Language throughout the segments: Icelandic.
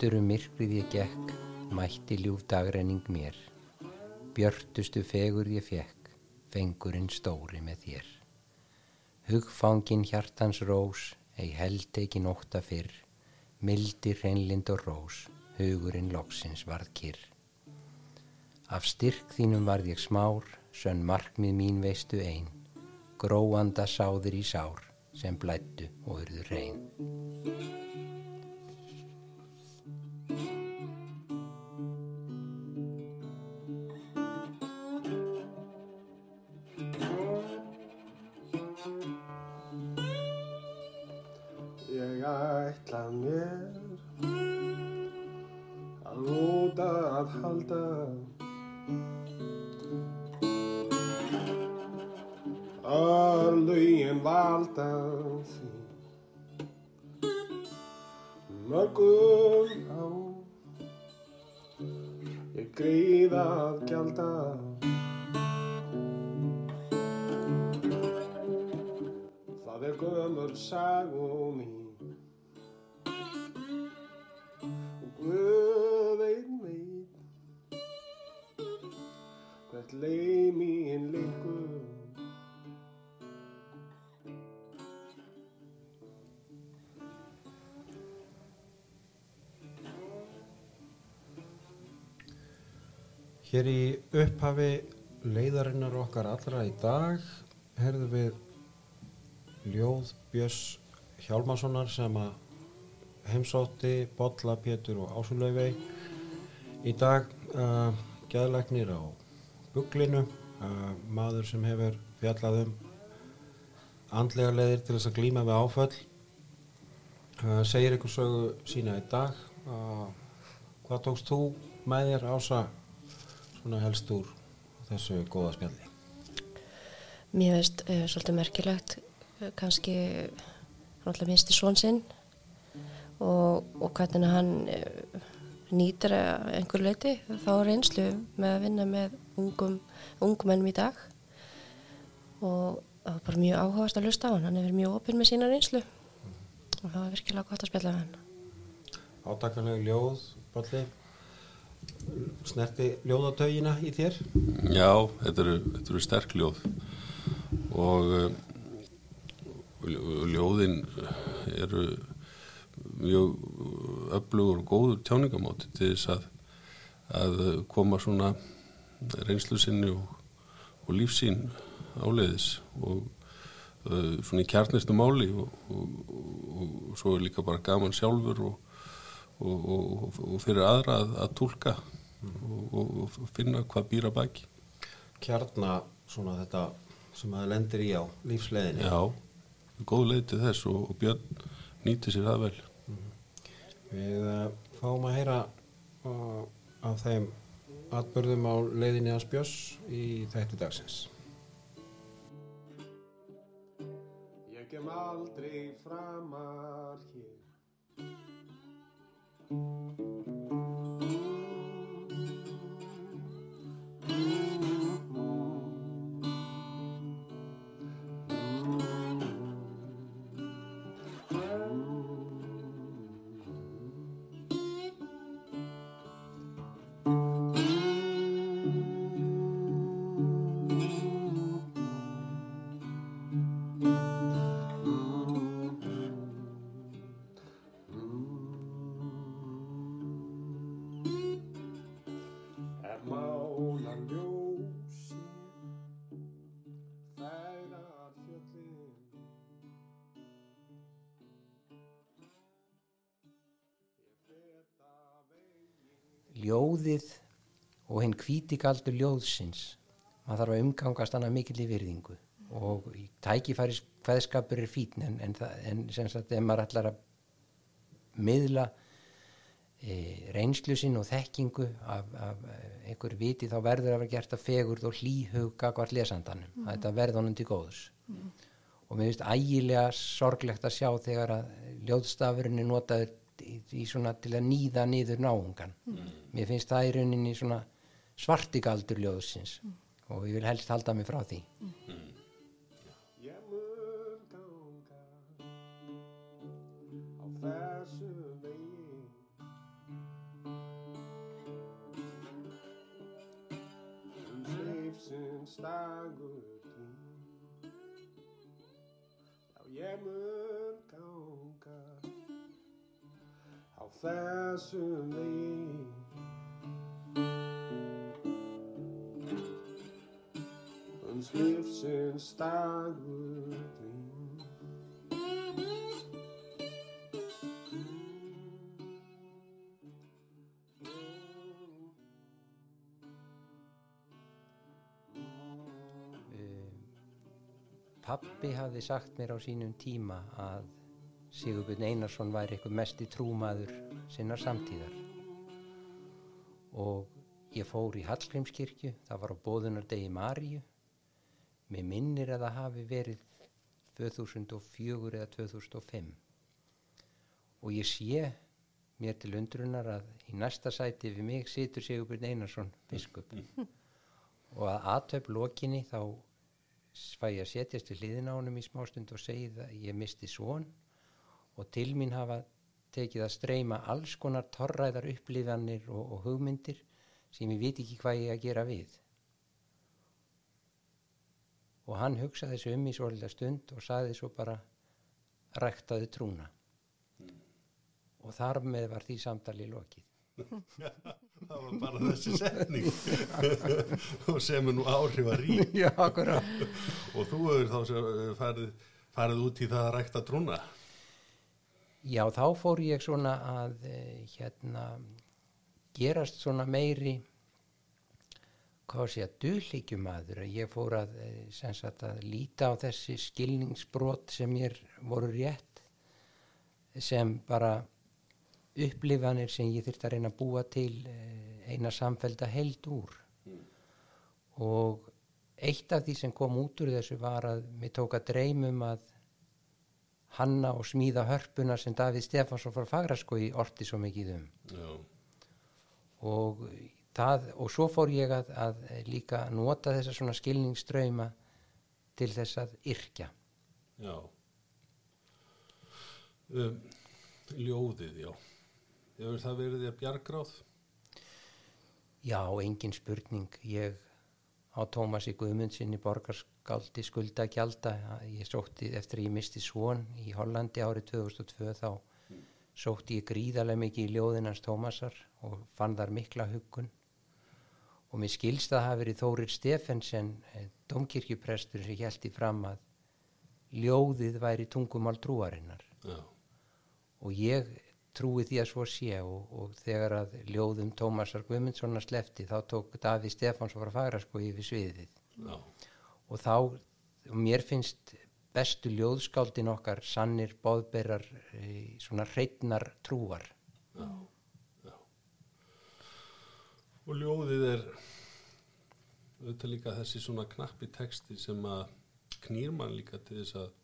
Mættur um myrkrið ég gekk, mætti ljúf dagrenning mér. Björtustu fegur ég fekk, fengurinn stóri með þér. Hugfangin hjartans rós, ei held ekki nótta fyrr, mildi hreinlind og rós, hugurinn loksins varð kyrr. Af styrk þínum varð ég smár, sönn markmið mín veistu einn, gróanda sáður í sár sem blættu og urðu reyn. Hér í upphafi leiðarinnar okkar allra í dag herðum við Ljóð Björns Hjálmarssonar sem að heimsótti Bolla, Pétur og Ásulöfei í dag uh, geðlæknir á buglinu uh, maður sem hefur fjallað um andlega leiðir til þess að glíma við áföll. Uh, segir ykkur sögu sína í dag. Uh, hvað tókst þú með þér ása svona helst úr þessu góða spjalli? Mér finnst uh, svolítið merkilegt uh, kannski náttúrulega minnst í svon sinn og, og hvernig hann uh, nýtir einhver leiti þá reynslu með að vinna með ungum, ungum ennum í dag. Og það var bara mjög áhugast að lusta á hann, hann hefur mjög opinn með sína reynslu. Og það var virkilega gott að spjalla með hann. Átakanlega ljóð Bolli snerti ljóðatögina í þér? Já, þetta eru, þetta eru sterk ljóð. Og uh, ljóðin eru mjög öflugur og góður tjáningamáti til þess að, að koma svona reynslu sinni og, og lífsín áleiðis og uh, svona í kjarnistu máli og, og, og svo er líka bara gaman sjálfur og fyrir aðra að, að tólka og finna hvað býra baki. Kjarna svona þetta sem að lendir í á lífsleðinni Já, góð leið til þess og, og Björn nýti sér það vel. Við uh, fáum að heyra uh, af þeim atbörðum á leiðinni að spjöss í þættu dagsins. Ég kem aldrei framar hér Thank you. Ljóðið og hinn hvítikaldur ljóðsins. Maður þarf að umgangast hana mikill í virðingu. Og í tækifæris hvaðskapur er fítn en, en, en sem sagt ef maður ætlar að miðla e, reynslu sinn og þekkingu af, af e, einhver viti þá verður að vera gert að fegurð og hlýhuga hvort lesandanum, að þetta verður honum til góðs. Og mér finnst ægilega sorglegt að sjá þegar að ljóðstafurinn er notaður í, í svona til að nýða niður náungan mér finnst það í rauninni svona svartigaldur ljóðsins og ég vil helst halda mig frá því Pappi hafði sagt mér á sínum tíma að Sigurbjörn Einarsson væri eitthvað mesti trúmaður sinnar samtíðar. Og ég fór í Hallgrímskirkju, það var á bóðunardegi Maríu. Mér minnir að það hafi verið 2004 eða 2005 og ég sé mér til undrunar að í næsta sæti við mig situr Sigurbjörn Einarsson biskup. Og að aðtöp lokinni þá fæ ég að setjast við hliðina á honum í smástund og segi að ég misti svon og til mín hafa tekið að streyma alls konar torræðar upplifanir og, og hugmyndir sem ég veit ekki hvað ég að gera við. Og hann hugsaði þessu um í svolítið stund og saði svo bara ræktaði trúna. Og þar með var því samtali lokið það var bara þessi setning. Og sem er nú áhrif að rí Já, akkurat. Og þú hefur þá sem, eh, farið, farið út í það að rækta trúna? Já, þá fór ég svona að eh, hérna gerast svona meiri hvað sé að duðlíkjumadur ég fór að, eh, sagt, að líta á þessi skilningsbrot sem mér voru rétt sem bara upplifanir sem ég þyrfti að reyna að búa til eh, eina samfelda held úr. Og eitt af því sem kom út úr þessu var að mér tók að dreymum að hanna og smíða hörpuna sem Davíð Stefansson frá Fagraskói orti svo mikið um. Já, og, það, og svo fór ég að, að líka nota þessa svona skilningsdrauma til þess að yrkja. Já. Um, ljóðið, já hefur það verið að bjargráð? Já, engin spurning. Ég á Tómasi Guðmundsinni borgarskáldi skulda gjalda ég sótti eftir að ég misti svon í Hollandi árið 2002 þá sótti ég gríðarlega mikið í ljóðinans Tómasar og fann þar mikla huggun. Og mér skilst að hafa verið Þórir Stefensen domkirkjuprestur sem í fram að ljóðið væri tungumál trúarinnar. Já, og ég trúi því að svo sé og, og þegar að ljóðum Tómasar Guðmundssonar slefti þá tók Daví Stefáns frá Fagraskói yfir sviðið. Já, og þá og mér finnst bestu ljóðskáldin okkar sannir bóðberar svona hreitnar trúar. Já, já. Og ljóðið er auðvitað líka þessi svona knappi texti sem að knýr mann líka til þess að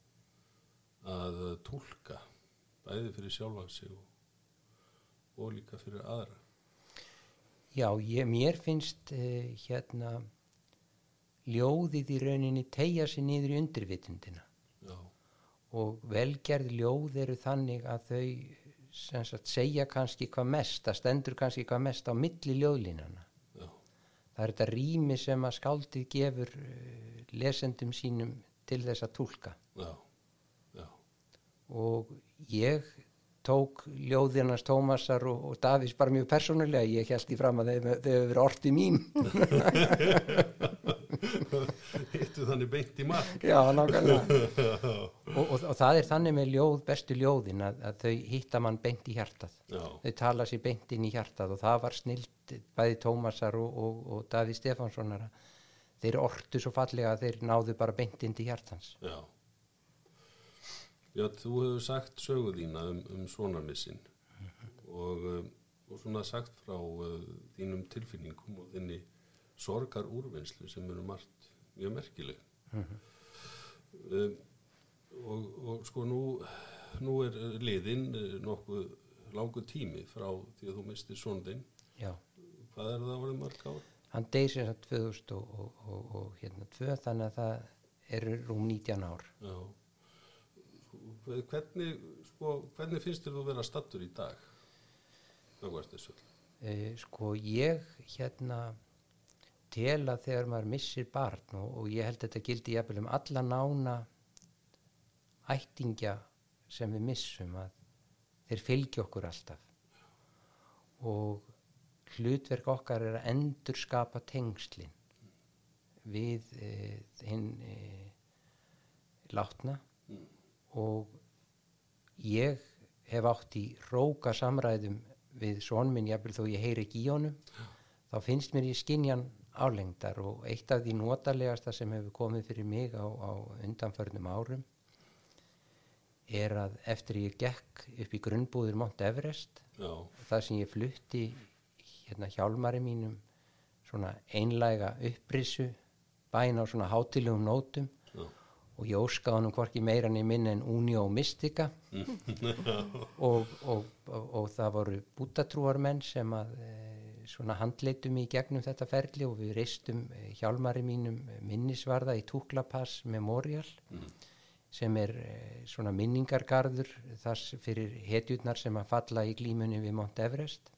að tólka bæði fyrir sjálfan sig og, og líka fyrir aðra. Já, ég, mér finnst eh, hérna ljóðið í rauninni tegja sig niður í undirvitundina. Já, og velgerð ljóð eru þannig að þau sagt, segja kannski hvað mest, það stendur kannski hvað mest á milli ljóðlínana. já, Það er þetta rými sem að skáldið gefur uh, lesendum sínum til þess að já. Og ég tók ljóðinans Tómasar og, og Davís bara mjög persónulega, ég held í fram að þau hefur verið orti mín. hittu þannig beint í mark Já, nákvæmlega. og, og, og það er þannig með ljóð, bestu ljóðin að, að þau hitta mann beint í hjartað. já, þau tala sér beint inn í hjartað og það var snilt bæði Tómasar og, og, og Daví Stefánssonar þeir ortu svo fallega að þeir náðu bara beint inn til hjartans já já, þú hefur sagt sögu þína um, um svonarmissin og, um, og svona sagt frá uh, þínum tilfinningum og þinni sorgar úrvinnslu sem eru margt mjög merkileg. Um, og, og sko nú nú er liðin uh, nokkuð langur tími frá því að þú mistir svondin já, hvað er það orðið marg ár? hann deyr sér að 2000 og, og, hérna 2 þannig að það eru rúm 19 ár. Já, hvernig, sko, hvernig finnst þér þú vera stattur í dag? E, sko ég hérna tel að þegar maður missir barn og, og ég held að þetta gildi jafnvel um alla nána ættingja sem við missum að þeir fylgja okkur alltaf og hlutverk okkar er að endur skapa tengslin við e, hinn e, látna og ég hef átt í róka samræðum við sonminn jafnvel þó ég heyri ekki í honum þá finnst mér ég skinjan álengdar og eitt af því notalegasta sem hefur komið fyrir mig á, á undanförnum árum er að eftir ég gekk upp í grunnbúður Mount Everest Já, það sem ég flutti hérna hjálmari mínum svona einlæga upprissu bæn á svona hátilegum nótum og ég óskaði honum hvorki meira niður minna en Unio Mystica. Og, og, og, og það voru bútatrúarmenn sem að e, svona handleitum í gegnum þetta ferli og við reistum e, hjálmari mínum minnisvarða í Túklapass Memorial sem er e, svona minningargarður þar fyrir hetjurnar sem að falla í glímunni við Mount Everest.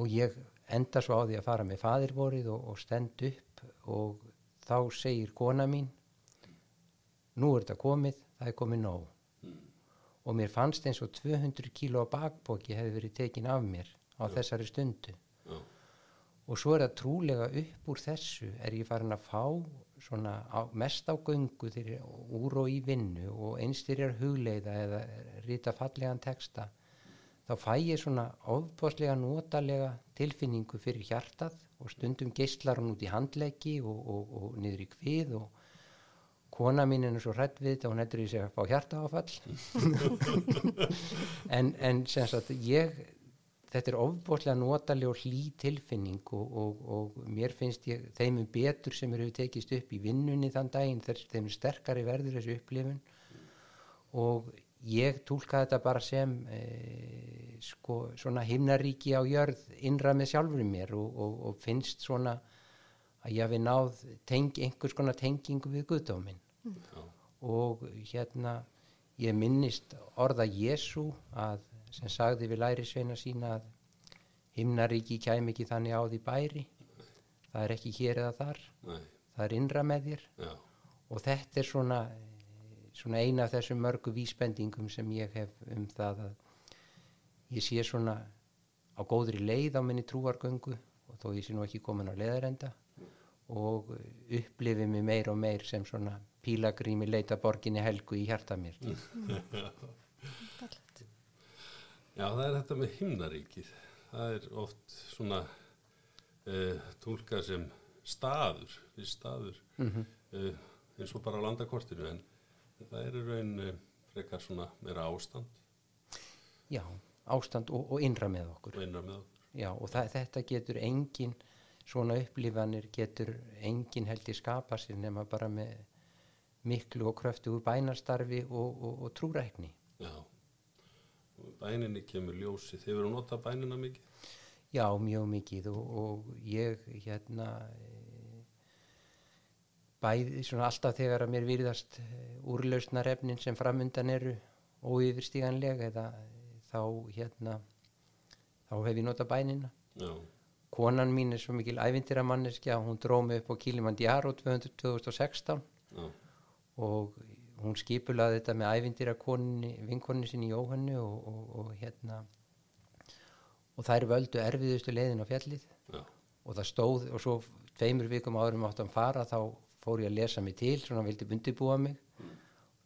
Og ég enda svo á því að fara með fadirvorið og, og stend upp og þá segir kona mín nú er þetta komið, það er komið nóg. Og mér fannst eins og 200 kíló bakbóki hefði verið tekin af mér á þessari stundu. Já, og svo er það trúlega upp úr þessu er ég farin að fá svona á, mest á göngu þegar úr og í vinnu og einstyrjar hugleiða eða rita fallegan texta þá fæ ég svona ofbáslega notalega tilfinningu fyrir hjartað og stundum geislar hún út í handleggi og, og, og niður í kvið og kona mín er svo hrætt við þetta og hún hættur í sig að fá hjartaáfall. En, en sem sagt ég þetta er ofbóðslega notaleg og hlý tilfinning og, og, og mér finnst ég þeim er betur sem eru tekist upp í vinnunni þann daginn þess, þeim er sterkari verður þessu upplifun. Og ég tólka þetta bara sem e, sko, svona himnaríki á jörð innra með sjálfur mér og, og, og finnst svona að ég hafi náð teng, einhvers konar tengingu við guðdóminn. Já, og hérna ég minnist orða Jésu að sem sagði við læri sveina sína að himnaríki kæmi ekki þannig á því bæri. Það er ekki hér eða þar. Nei, það er innra með þér. Já, og þetta er svona, svona eina af þessum mörgu vísbendingum sem ég hef um það að ég sé svona á góðri leið á minni trúargöngu og þó ég sé nú ekki komin á leðarenda og upplifi mig meir og meir sem svona pílagrími leita borginni helgu í hjarta mér Já, það er þetta með himnaríkið. Það er oft svona uh, tólkað sem staður, staður, Mhm. uh, eins og bara á landakortinu, en það er í raun uh, frekar svona meira ástand já, ástand og, og innra með okkur og innra með okkur. já, og það, þetta getur engin svona upplifanir getur engin held í skapa sér nema bara með miklu og kröftugu bænastarfi og, og, og trúrækni Já, bæninni kemur ljósi. Þið verður að nota bænina mikið? Já, mjög mikið og, og ég hérna bæði svona alltaf þegar að mér virðast úrlausnar efnin sem framundan eru óyfirstíganlega eða þá hérna þá hef ég nota bænina. Já, konan mín er svo mikil ævindiramanniski að hún drómi upp á Kilimanjaro 200 2016 já, og hún skipulaði þetta með ævindirakoninni vinkonni sinni Jóhannu og, og, og hérna og þær völdu erfiðustu leiðin á fjallið. Já, og það stóð og svo tveimur vikum árum áttan fara þá fór ég að lesa mig til svona vildi bundibúa mig.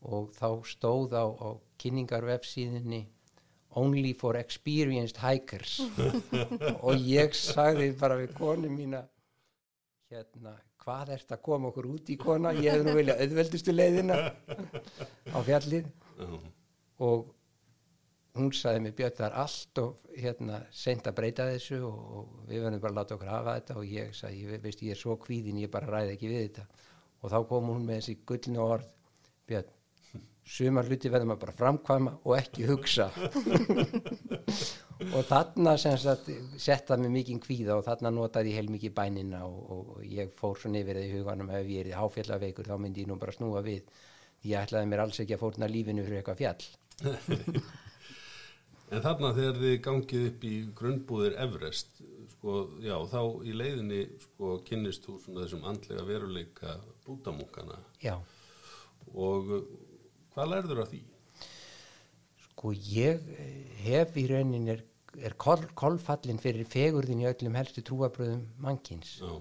Og þá stóð á, á kynningarvefsíðinni only for experienced hikers. Og ég sagði bara við konu mína hérna, hvað ert að koma okkur út í kona? Ég hefði nú vilja auðveldustu leiðina á fjallið. Já, og hún sagði mér Björn það er allt og hérna seint að breyta þessu og, og við verðum bara að láta okkur hafa þetta. Og ég sagði, ég, veist, ég er svo kvíðin ég bara ræði ekki við þetta og þá kom hún með þessi gullinu orð Björn, sumar hluti verðum að bara framkvæma og ekki hugsa. Og þarna sem sagt setta mig mikið kvíða og þarna notaði ég heil mikið bænina og, og, og ég fór svo nefnir í huganum ef ég er í háfjallaveikur þá myndi ég nú bara snúa við. Ég ætlaði mér alls ekki að fórna lífinu fyrir eitthvað fjall. En þarna þegar þið gangið upp í grunnbúðir Everest, sko, já, þá í leiðinni, sko, kynnist þú svona þessum andlega veruleika bútamúkana já, og uh, hvað lærður af því? sko ég eh, hef í raunin er, er kol, kolfallin fyrir fegurðin í öllum helstu trúabröðum mannkins. Já,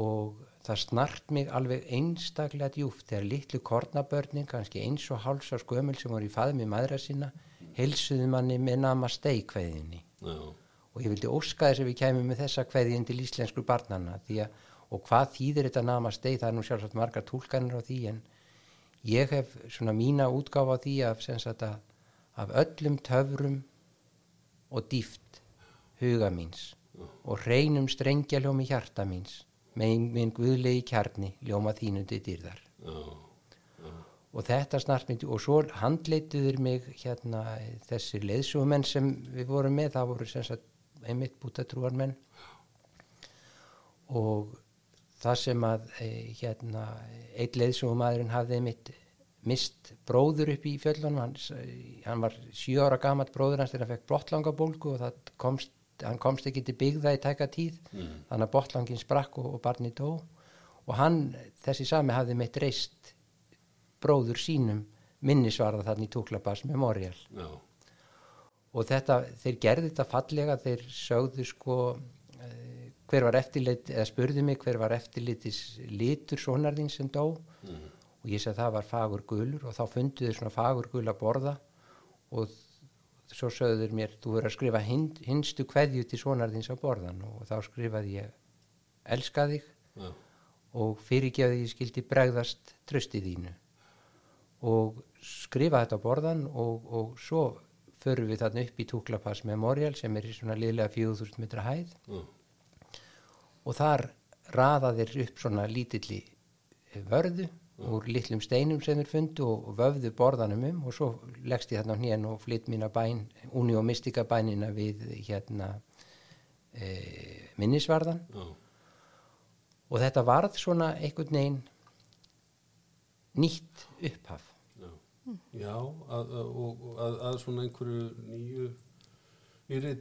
og það snart mig alveg einstaklega djúft þegar litlu kornabörnin, kannski eins og háls á skömmul sem voru í faðmi maðra sinna, helsuðu manni með namaste kveðinni já, og ég vildi óska þess að við kæmum með þessa kveðin til íslensku barnana því að, og hvað þýðir þetta namaste, það er nú sjálfsagt margar túlkanir á því en ég hef svona mína útgáfa á því af, sagt að, af öllum töfrum og dýft huga míns og reynum strengjaljómi hjarta míns með minn guðlegi kjarni ljóma þínundi dýrðar. Já, og þetta snart myndi og svo handleituður mig hérna þessir leiðsúmenn sem við vorum með það voru sem sagt einmitt bútatrúarmenn og það sem að e, hérna eitt leiðsúmaðurinn hafði einmitt mist bróður upp í fjöllunum hann, hann var sjö ára gamalt bróður hans þegar hann fekk blottlangabólgu og komst, hann komst ekki til byggða í tæka tíð. Þannig að bottlangin sprakk og, og barni dó. Og hann, þessi sami hafði meitt reist bróður sínum minnisvarða þarna í Túklabas Memorial. Já, og þetta, þeir gerði þetta fallega þeir sögðu sko eh, hver var eftirlit eða spurðu mig hver var eftirlitis litur sonarðin sem dó. Og ég sagði það var fagur gulur. Og þá fundu þeir svona fagur gul að borða. Og svo sögðu þeir mér þú verður að skrifa hin, hinstu kveðju til sonarðins á borðan og þá skrifaði ég elska þig. Já, og fyrirgeði ég skildi bregðast tröstið þínu. Og skrifa þetta á borðan og, og svo förum við þarna upp í Túklapass Memorial sem er í svona liðlega 4000 metra hæð. Já, og þar raða þeir upp svona lítilli vörðu úr litlum steinum sem þeir fundu og vöfðu borðanum um og svo leggst ég þarna á hnén og flytt mína bæn, uni og mystika bænina við hérna e, minnisvarðan já, og þetta varð svona einhvern veginn nýtt upphaf já, að, að, og, og að, að svona einhverju nýju, nýri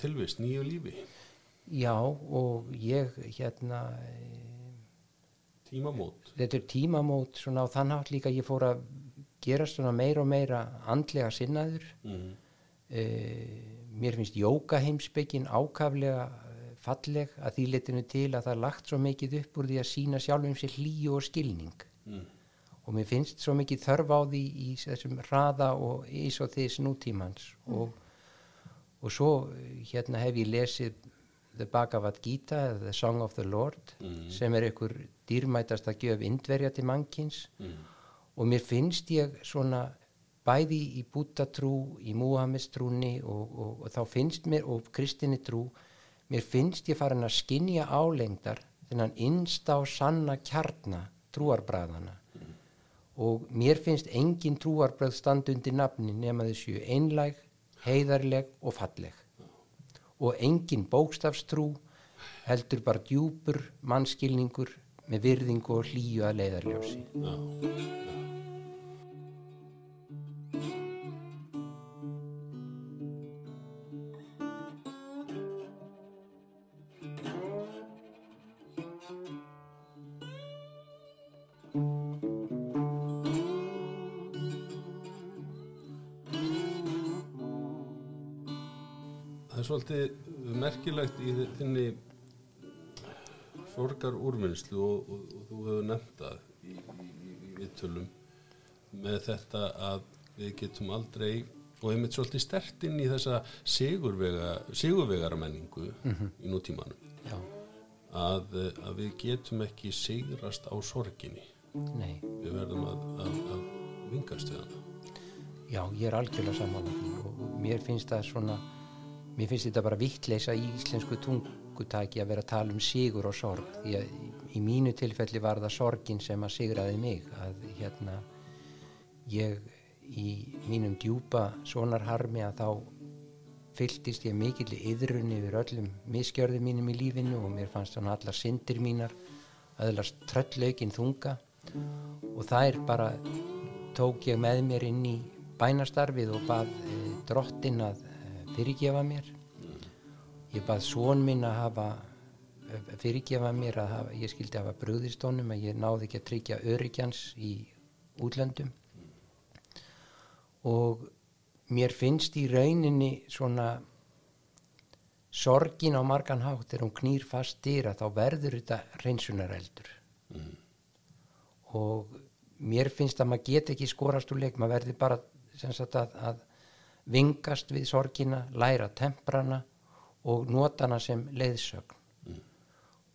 tilvist, nýju lífi, já og ég hérna eh, tímamót, þetta er tímamót svona á þann hátt líka ég fór að gera svona meira og meira andlega sinnaður. Mm, uh, mér finnst jóka heimsbyggin ákaflega eh, falleg að því letinu til að það er lagt svo mikið upp úr því að sína sjálfum sér hlýju og skilning. Mm, og mér finnst svo mikið þörf á því í þessum hraða og ís og þess nútímans og, og svo eh, hérna hef ég lesið The Bhagavad Gita The Song of the Lord Mhm. sem er ykkur dýrmætast að gjöf indverja til mannkins. Mm, og mér finnst ég svona bæði í bútatrú, í Múhamestrúni og, og, og þá finnst mér og kristinni trú, mér finnst ég farin að skinja álengdar þennan innsta og sanna kjarna trúarbræðana og mér finnst engin trúarbræð standa undir nafni nema þessu einlæg, heiðarleg og falleg og engin bókstafstrú heldur bara djúpur mannskilningur með virðingu og hlýju að leiðarljósi. Svolítið merkilegt í þinni sorgar úrvinnslu og, og, og þú hefur nefnt það í, í, í, í viðtölum með þetta að við getum aldrei og einmitt svolítið stert inn í þessa sigurvega, sigurvegara menningu í nútímanum. Að, að við getum ekki sigrast á sorginni. Nei. við verðum að, að, að vingast við hana. Já, ég er algjörlega því og mér finnst það svona, mér finnst þetta bara vittleisa í íslensku tungutaki að vera að tala um sigur og sorg. Að í, mínu tilfelli var það sorgin sem að sigraði mig að hérna ég í mínum djúpa sonarharmi að þá fylltist ég mikill yðrun yfir öllum miskjörðum mínum í lífinu og mér fannst svona allar syndir mínar öðlast tröllaukinn þunga. Og það er bara tók ég með mér inn í bænastarfið og bað e, drottin að fyrirgefa mér. Ég bað svon minn að hafa e, fyrirgefa mér að hafa, ég skildi hafa brugðist honum að ég náði ekki að tryggja örygjans í útlöndum. Og mér finnst í rauninni svona sorgin á margan hátt þegar hún knýr fast dýra þá verður þetta reynsunareldur og mér finnst að maður get ekki skorast úr leik, maður verður bara sagt að, að vingast við sorgina, læra temprana og nota hana sem leiðsögn.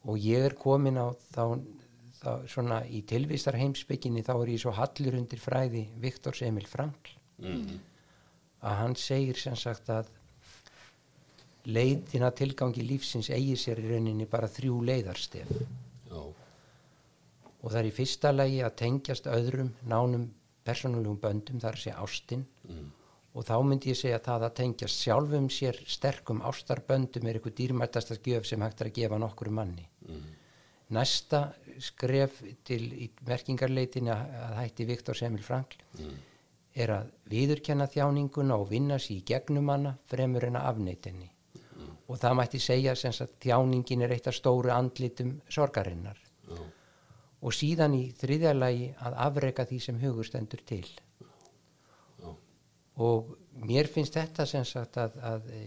Og ég er komin á þá, þá svona í tilvistar heimsbygginni þá er ég svo hallur undir fræði Viktors Emil Frankl. Að hann segir sem sagt að leiðina tilgangi lífsins eigi sér í rauninni bara þrjú leiðarstef. Já, og það er í fyrsta lagi að tengjast öðrum nánum persónulegum böndum þar sé ástin og þá myndi ég segja að það að tengjast sjálfum sér sterkum ástarböndum er eitthvað dýrmættasta gjöf sem hægt er að gefa nokkru manni. Næsta skref til í merkingarleitinni að hætti Viktor Semil Frankl er að viðurkenna þjáninguna og vinna sér í gegnum hana fremur en að afneitinni og það mætti segja sem að þjáningin er eitt af stóru andlitum sorgarinnar. Já, og síðan í þriðja lagi að afreka því sem hugur stendur til og mér finnst þetta sem sagt að, að e,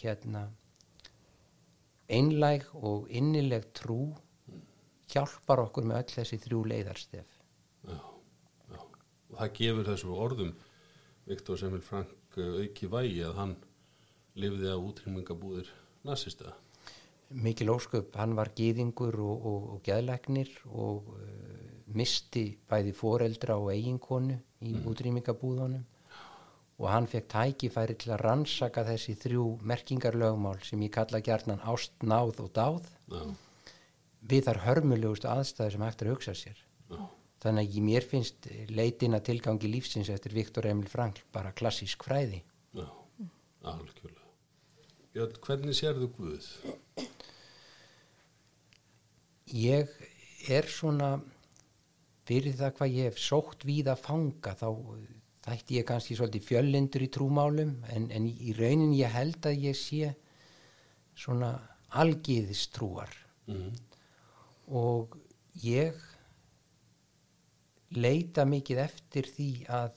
hérna einlæg og innileg trú hjálpar okkur með öll þessi þrjú leiðarstef já, já. Og það gefur þessu orðum Viktor Semil Frank eh, auki vægi að hann lifði af útrýmingabúðir nasista. mikil ósköp, hann var gýðingur og, og, og geðlegnir og uh, misti bæði foreldra og eiginkonu í útrýmingabúðunum og hann fekk tækifæri til að rannsaka þessi þrjú merkingarlögmál sem ég kalla gjarnan ást, náð og dáð Já, við þar hörmulegustu aðstæður sem er að hugsa sér já, þannig að ég- mér finnst leitina tilgangi lífsins eftir Viktor Emil Frankl bara klassísk fræði já, algjörlega. Björn, hvernig sérðu Guð? ég er svona fyrir það hvað ég hef sótt víða fanga þá þætti ég kannski svolítið fjöllindur í trúmálum en, en í raunin ég held að ég sé svona algiðistrúar Mm og ég leita mikið eftir því að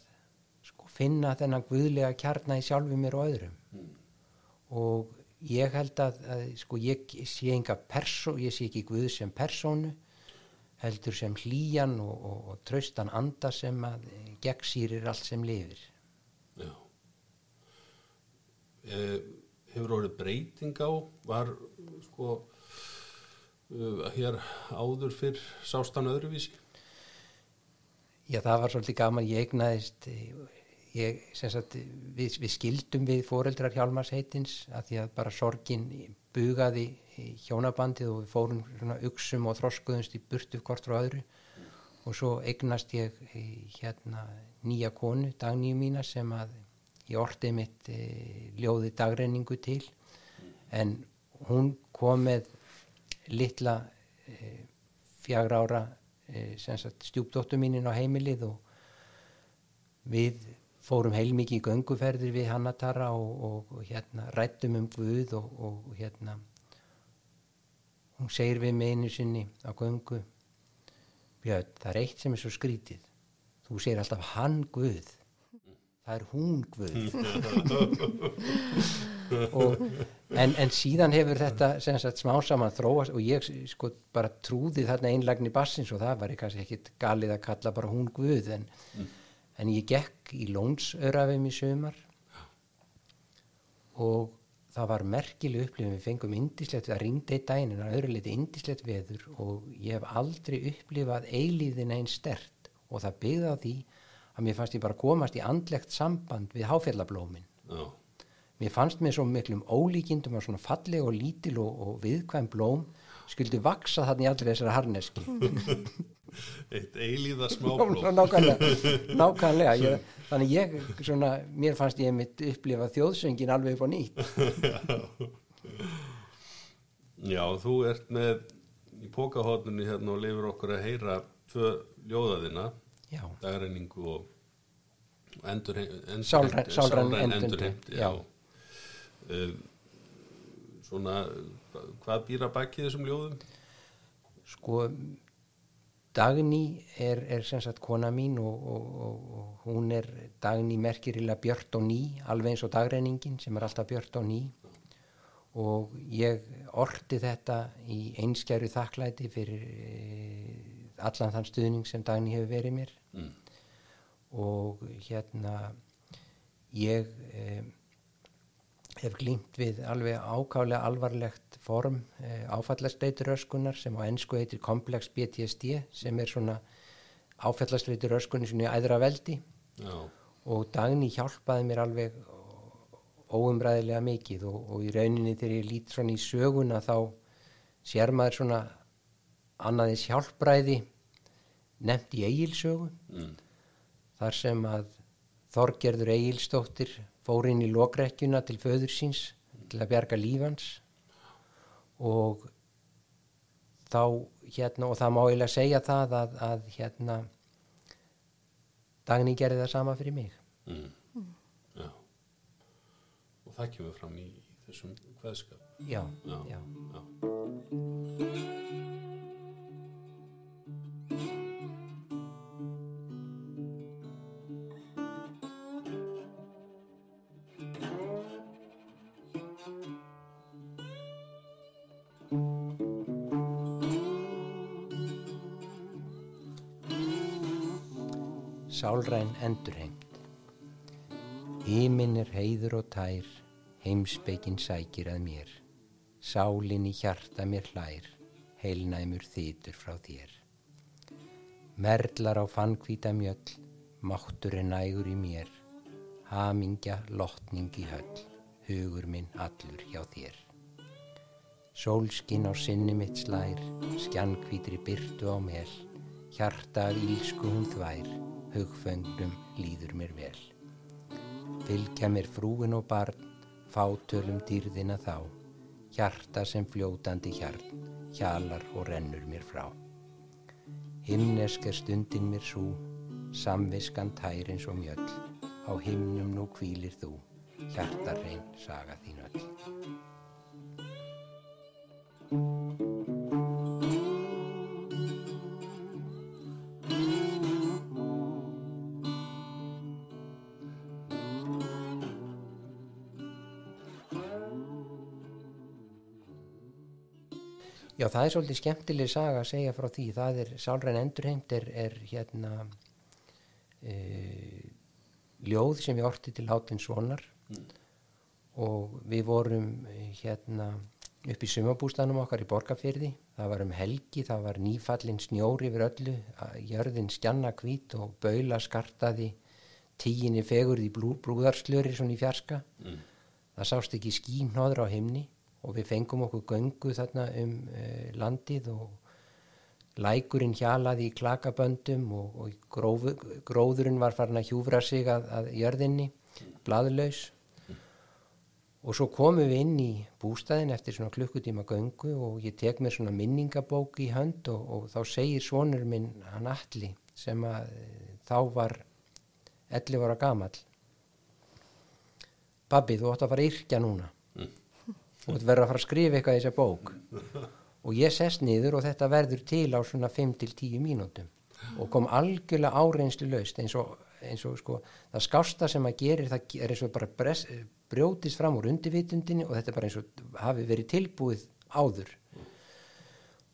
sko, finna þennan guðlega kjarna í sjálfu mér og öðrum. Og ég held að, að sko, ég sé enga persó, ég sé ekki guð sem persónu heldur sem hlýjan og, og, og traustan anda sem að gegnsýrir allt sem lifir Já. Eh, hefur orðið breyting á, var sko uh, hér áður fyrr sástan öðruvísi? Já, það var svolítið gaman, ég eignaðist, ég, sagt, við, við skildum við foreldrar Hjálmars heitins að því að bara sorgin bugaði hjónabandið og við fórum svona uksum og þroskuðumst í burtu hvort frá öðru. Og svo eignast ég eh, hérna nýja konu, dagníu mína sem að ég ortið mitt e, ljóði dagrenningu til. En hún kom með litla e, fjagra ára e, stjúpdóttu mínin á heimilið og við fórum heilmikið í gönguferðir við Hannatara og, og, og hérna rættum um Guð og, og hérna hún segir við mig einu sinni á göngu Björn, það er eitt sem er svo skrítið. Þú segir alltaf hann Guð. Það er hún Guð. Og, en, en síðan hefur þetta sem sagt smá saman þróast og ég sko bara trúði þarna einlagni bassins og það var kannski ekkit galið að kalla bara hún Guð en, en ég gekk í Lónsörafum í sömar og það var merkileg upplifin við fengum indislegt, það ringdi eitt daginn en að öðru leiti indislegt veður. Og ég hef aldrei upplifað eilíðina einn stert og það byggði á því að mér fannst ég bara komast í andlegt samband við háfjallablómin. Já, mér fannst mér svo miklum ólíkindum að svona falleg og lítil og, og viðkvæm blóm skildu vaksa þannig í allri þessari harneski eitt eilíða smáblóm. nákvæmlega, nákvæmlega ég, þannig ég, svona, mér fannst ég mitt upplifa þjóðsöngin alveg upp á nýtt Já, þú ert með í pókahotnunni hérna og lifur okkur að heyra tvö ljóðaðina, já, dagreiningu og endur, endur, Sálræn- endurheimt já. já. Um, svona hvað býra baki þessum ljóðum? Sko Dagný er, er sem sagt kona mín og, og, og, hún er Dagný merkirilega björt og ný alveg eins og dagreiningin sem er alltaf björt og ný. Og ég orti þetta í einskjæru þakklæti fyrir e, allan þann stuðning sem Dagný hefur verið mér. Mm. og hérna ég e, hef glýmt við alveg ákálega alvarlegt form e, áfallastreituröskunar sem á ennsku heitir komplex PTSD sem er svona áfallastreituröskunni svona í æðra veldi. Já, og Dagný hjálpaði mér alveg óumræðilega mikið og, og í rauninni þegar ég lít svona í söguna þá sér maður svona annaðis hjálpræði nefnt í eigilsögu mm. þar sem að Þorgerður Egilstóttir fór inn í lokrekkjuna til föður síns til að bjarga lífans og þá hérna og það má eiginlega segja það að, að hérna Dagný gerði það sama fyrir mig Mm. já og það kemur fram í þessum kveðskap já, Já. já. já. Sálræn endurheimt. Híminn er heiður og tær heimspekin sækir að mér. Sálin í hjarta mér hlær heilnæmur þýtur frá þér. Merlar á fannkvíta mjöll máttur er nægur í mér. Hamingja lotning í höll hugur minn allur hjá þér. Sólskin á sinni mitt slær, skjankvítri byrtu á mel, hjarta af ílsku hún þvær, hugföngnum líður mér vel. Fylgja mér frúin og barn, fátölum dýrðina þá, hjarta sem fljótandi hjarn, hjalar og rennur mér frá. Himnesk er stundin mér svo, samviskan tær eins og mjöll, á himnum nú hvílir þú, hjartarrein saga þín öll. Já, það er svolítið skemmtileg saga að segja frá því. Það er, Sálræn Endurheimt er, er hérna e, ljóð sem ég orti til Láttins Svonar og við vorum eh, hérna upp í sumabústanum okkar í Borgafyrði. Það var um helgi, það var nýfallin snjóri yfir öllu, jörðin stjanna hvít og baula skartaði tíginni fegurði blú, brúðarslöri svona í fjarska. Það sást ekki skínóður á himni og við fengum okkur göngu þarna um uh, landið og lækurinn hjalaði í klakaböndum og, og grófu, gróðurinn var farin að hjúfra sig að, að jörðinni, blaðlaus. Og svo komum við inn í bústæðin eftir svona klukkutíma göngu og ég tek mér svona minningabók í hönd og, og þá segir svonur minn hann Alli sem að eh, þá var 11 ára gamall. Babbi, þú átt að fara yrkja núna þú verður að fara að skrifa eitthvað í þessa bók. Og ég sest niður og þetta verður til á svona 5-10 mínútum. Og kom algjörlega áreinslu laust eins og, eins og sko það skásta sem að gerir það er eins og bara bres, brjótist fram úr undirvitundinni og þetta er bara eins og hafi verið tilbúið áður.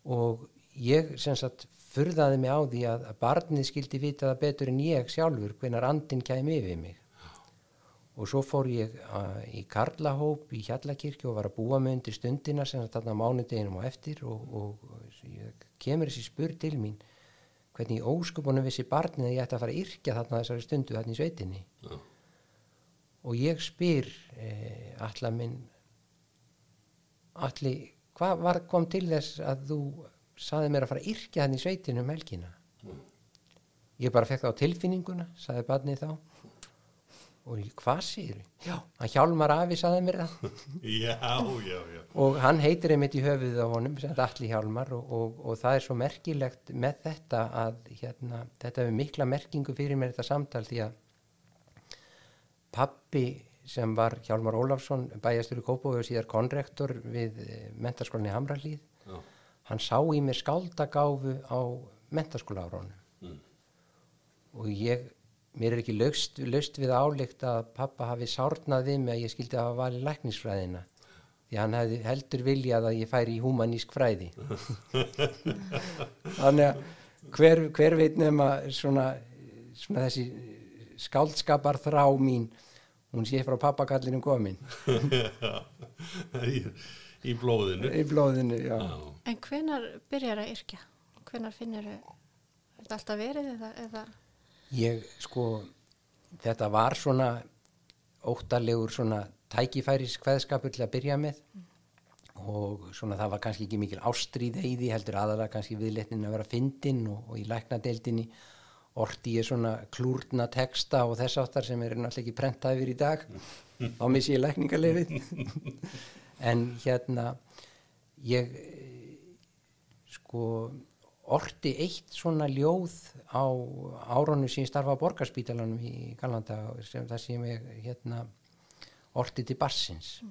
Og ég sem sagt furðaði mig á því að, að barnið skildi vita það betur en ég sjálfur hvenar andin kæmi yfir mig og svo fór ég uh, í Karlahóp í Hjallakirkju og var að búa mig undir stundina sem þarna mánudeginum og eftir og, og, kemur þessi spur til mín hvernig í óskupunum vissi barnið að ég ætti að fara að yrkja þarna þessari stundu þarna í sveitinni? Já. og ég spyr eh, alla minn alli, hvað var, kom til þess að þú saði mér að fara að yrkja þarna í sveitinu um helgina? Ég bara fekk það á tilfinninguna saði barnið þá og ég, hvað sér já, hann hjálmar afi saði mér það. Já, já, já. Og hann heitir einmitt í höfuðið á honum allir hjálmar og, og, og það er svo merkilegt með þetta að hérna, þetta hefur mikla merkingu fyrir mér þetta samtal því að pappi sem var Hjálmar Ólafsson bæjastur í Kópói og síðar konrektor við mentaskólinni Hamralíð Já. hann sá í mér skáldagáfu á mentaskóla áraunum Mm. og ég mér er ekki löst, löst við áleikt að pappa hafi sárnað við mig að ég skildi að hafa valið læknisfræðina því hann hefði heldur viljað að ég færi í humanísk fræði þannig að hver, hver veit nema svona, svona þessi skáldskapar þrá mín hún sé frá pappakallinu komin í, í blóðinu í blóðinu, já. Já. En hvenar byrjar að yrkja? Hvenar finnur þetta alltaf verið eða, eða Ég sko, þetta var svona óttalegur svona tækifæris kveðskapur til að byrja með og svona það var kannski ekki mikil ástríð í því heldur aðalega kannski viðletnin að vera fyndin og, og í læknadeildinni. Orti ég svona klúrna texta og þess áttar sem er náttúrulega ekki prentað yfir í dag. Þá missi ég lækningalefið en hérna ég eh, sko orti eitt svona ljóð á árunum sem ég starfa á borgarspítalanum í Galanda sem það sem ég hérna orti til barsins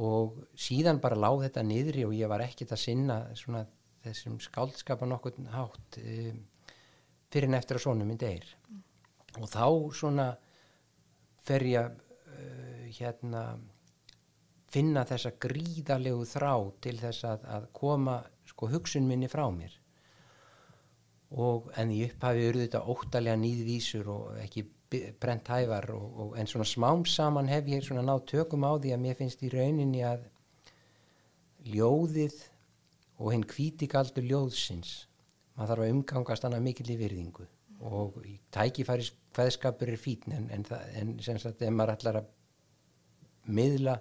og síðan bara láð þetta niðri og ég var ekkert að sinna svona þessum skáldskapa nokkurn hátt um, fyrir en eftir að svona minn deyr. Og þá svona fer ég að uh, hérna finna þessa gríðalegu þrá til þess að, að koma sko hugsun minni frá mér. Og en í upphafi eru þetta óttalega nýðvísur og ekki brent hævar og, og, en svona smám saman hef ég svona náð tökum á því að mér finnst í rauninni að ljóðið og hinn hvítikaldur ljóðsins maður þarf að umgangast hana mikill í virðingu. Og tækifæris hveðskapur er fín en, en, en sem sagt ef maður ætlar að miðla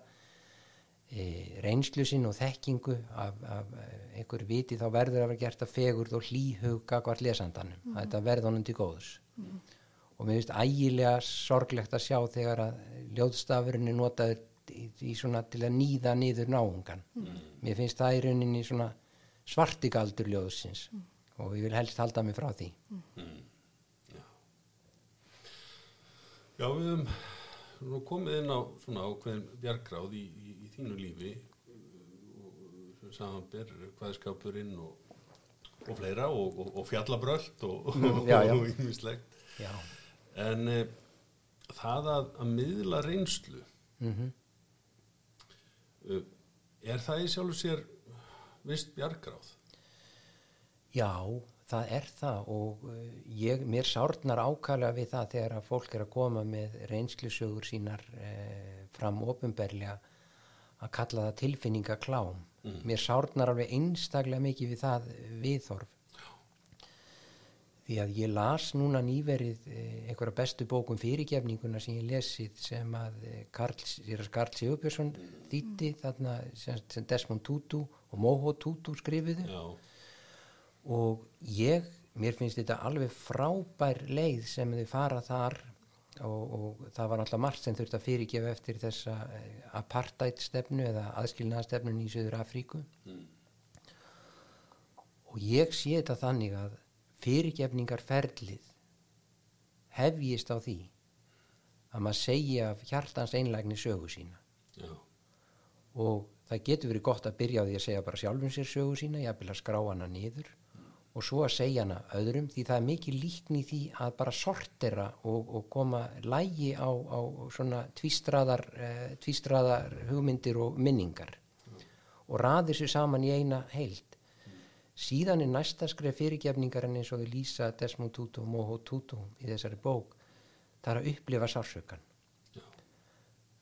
reynslu sinn og þekkingu af, af e, einhver viti þá verður að vera gert að fegurð og hlýhuga hvort lesandanum. Að þetta verður honum til góðs. Og mér finnst ægilega sorglegt að sjá þegar að ljóðstafurinn er notaður í, í svona til að nýða niður náungan mér finnst það í rauninni svona svartigaldur ljóðsins og ég vil helst halda mig frá því. Já, við höfum nú komið inn á svona ákveðin bjargráð í þínu lífi uh, og samanber hvaðskapurinn og, og fleira og, og, og fjallabröld og, Mm, og ýmislegt. Já, En e, það að, að miðla reynslu, mm uh, er það í sjálfu sér vist bjargráð? Já, það er það og ég, mér sárnar ákala við það þegar að fólk er að koma með reynslusögur sínar uh, fram ofinberlega að kalla það tilfinningaklám. Mér sárnar alveg einstaklega mikið við það viðhorf. Því að ég las núna nýverið eh, einhverja bestu bókum fyrirgefninguna sem ég lesið sem að eh, Karl, Karl Sigurbjörnsson þýtti þarna sem, Desmond Tutu og Moho Tutu skrifuðu Já, og ég, mér finnst þetta alveg frábær leið sem þau fara þar og, og það var alltaf margt sem þurfti að fyrirgefa eftir þessa eh, apartheid stefnu eða aðskilnaðastefnun í Söður Afríku og ég sé þetta þannig að fyrirgefningarferlið hefjist á því að maður segja hjartans einlægni sögu sína. Já, og það getur verið gott að byrja á því að segja bara sjálfum sér sögu sína, ég að skrá hana niður og svo að segja hana öðrum því það er mikið líkni því að bara sortera og, og koma lægi á, á svona tvístraðar, eh, tvístraðar hugmyndir og minningar og raðir sér saman í eina heild. Síðan er næsta skref fyrirgefningar en eins og við lýsa Desmond Tutu og Moho Tutu í þessari bók það er að upplifa sársökan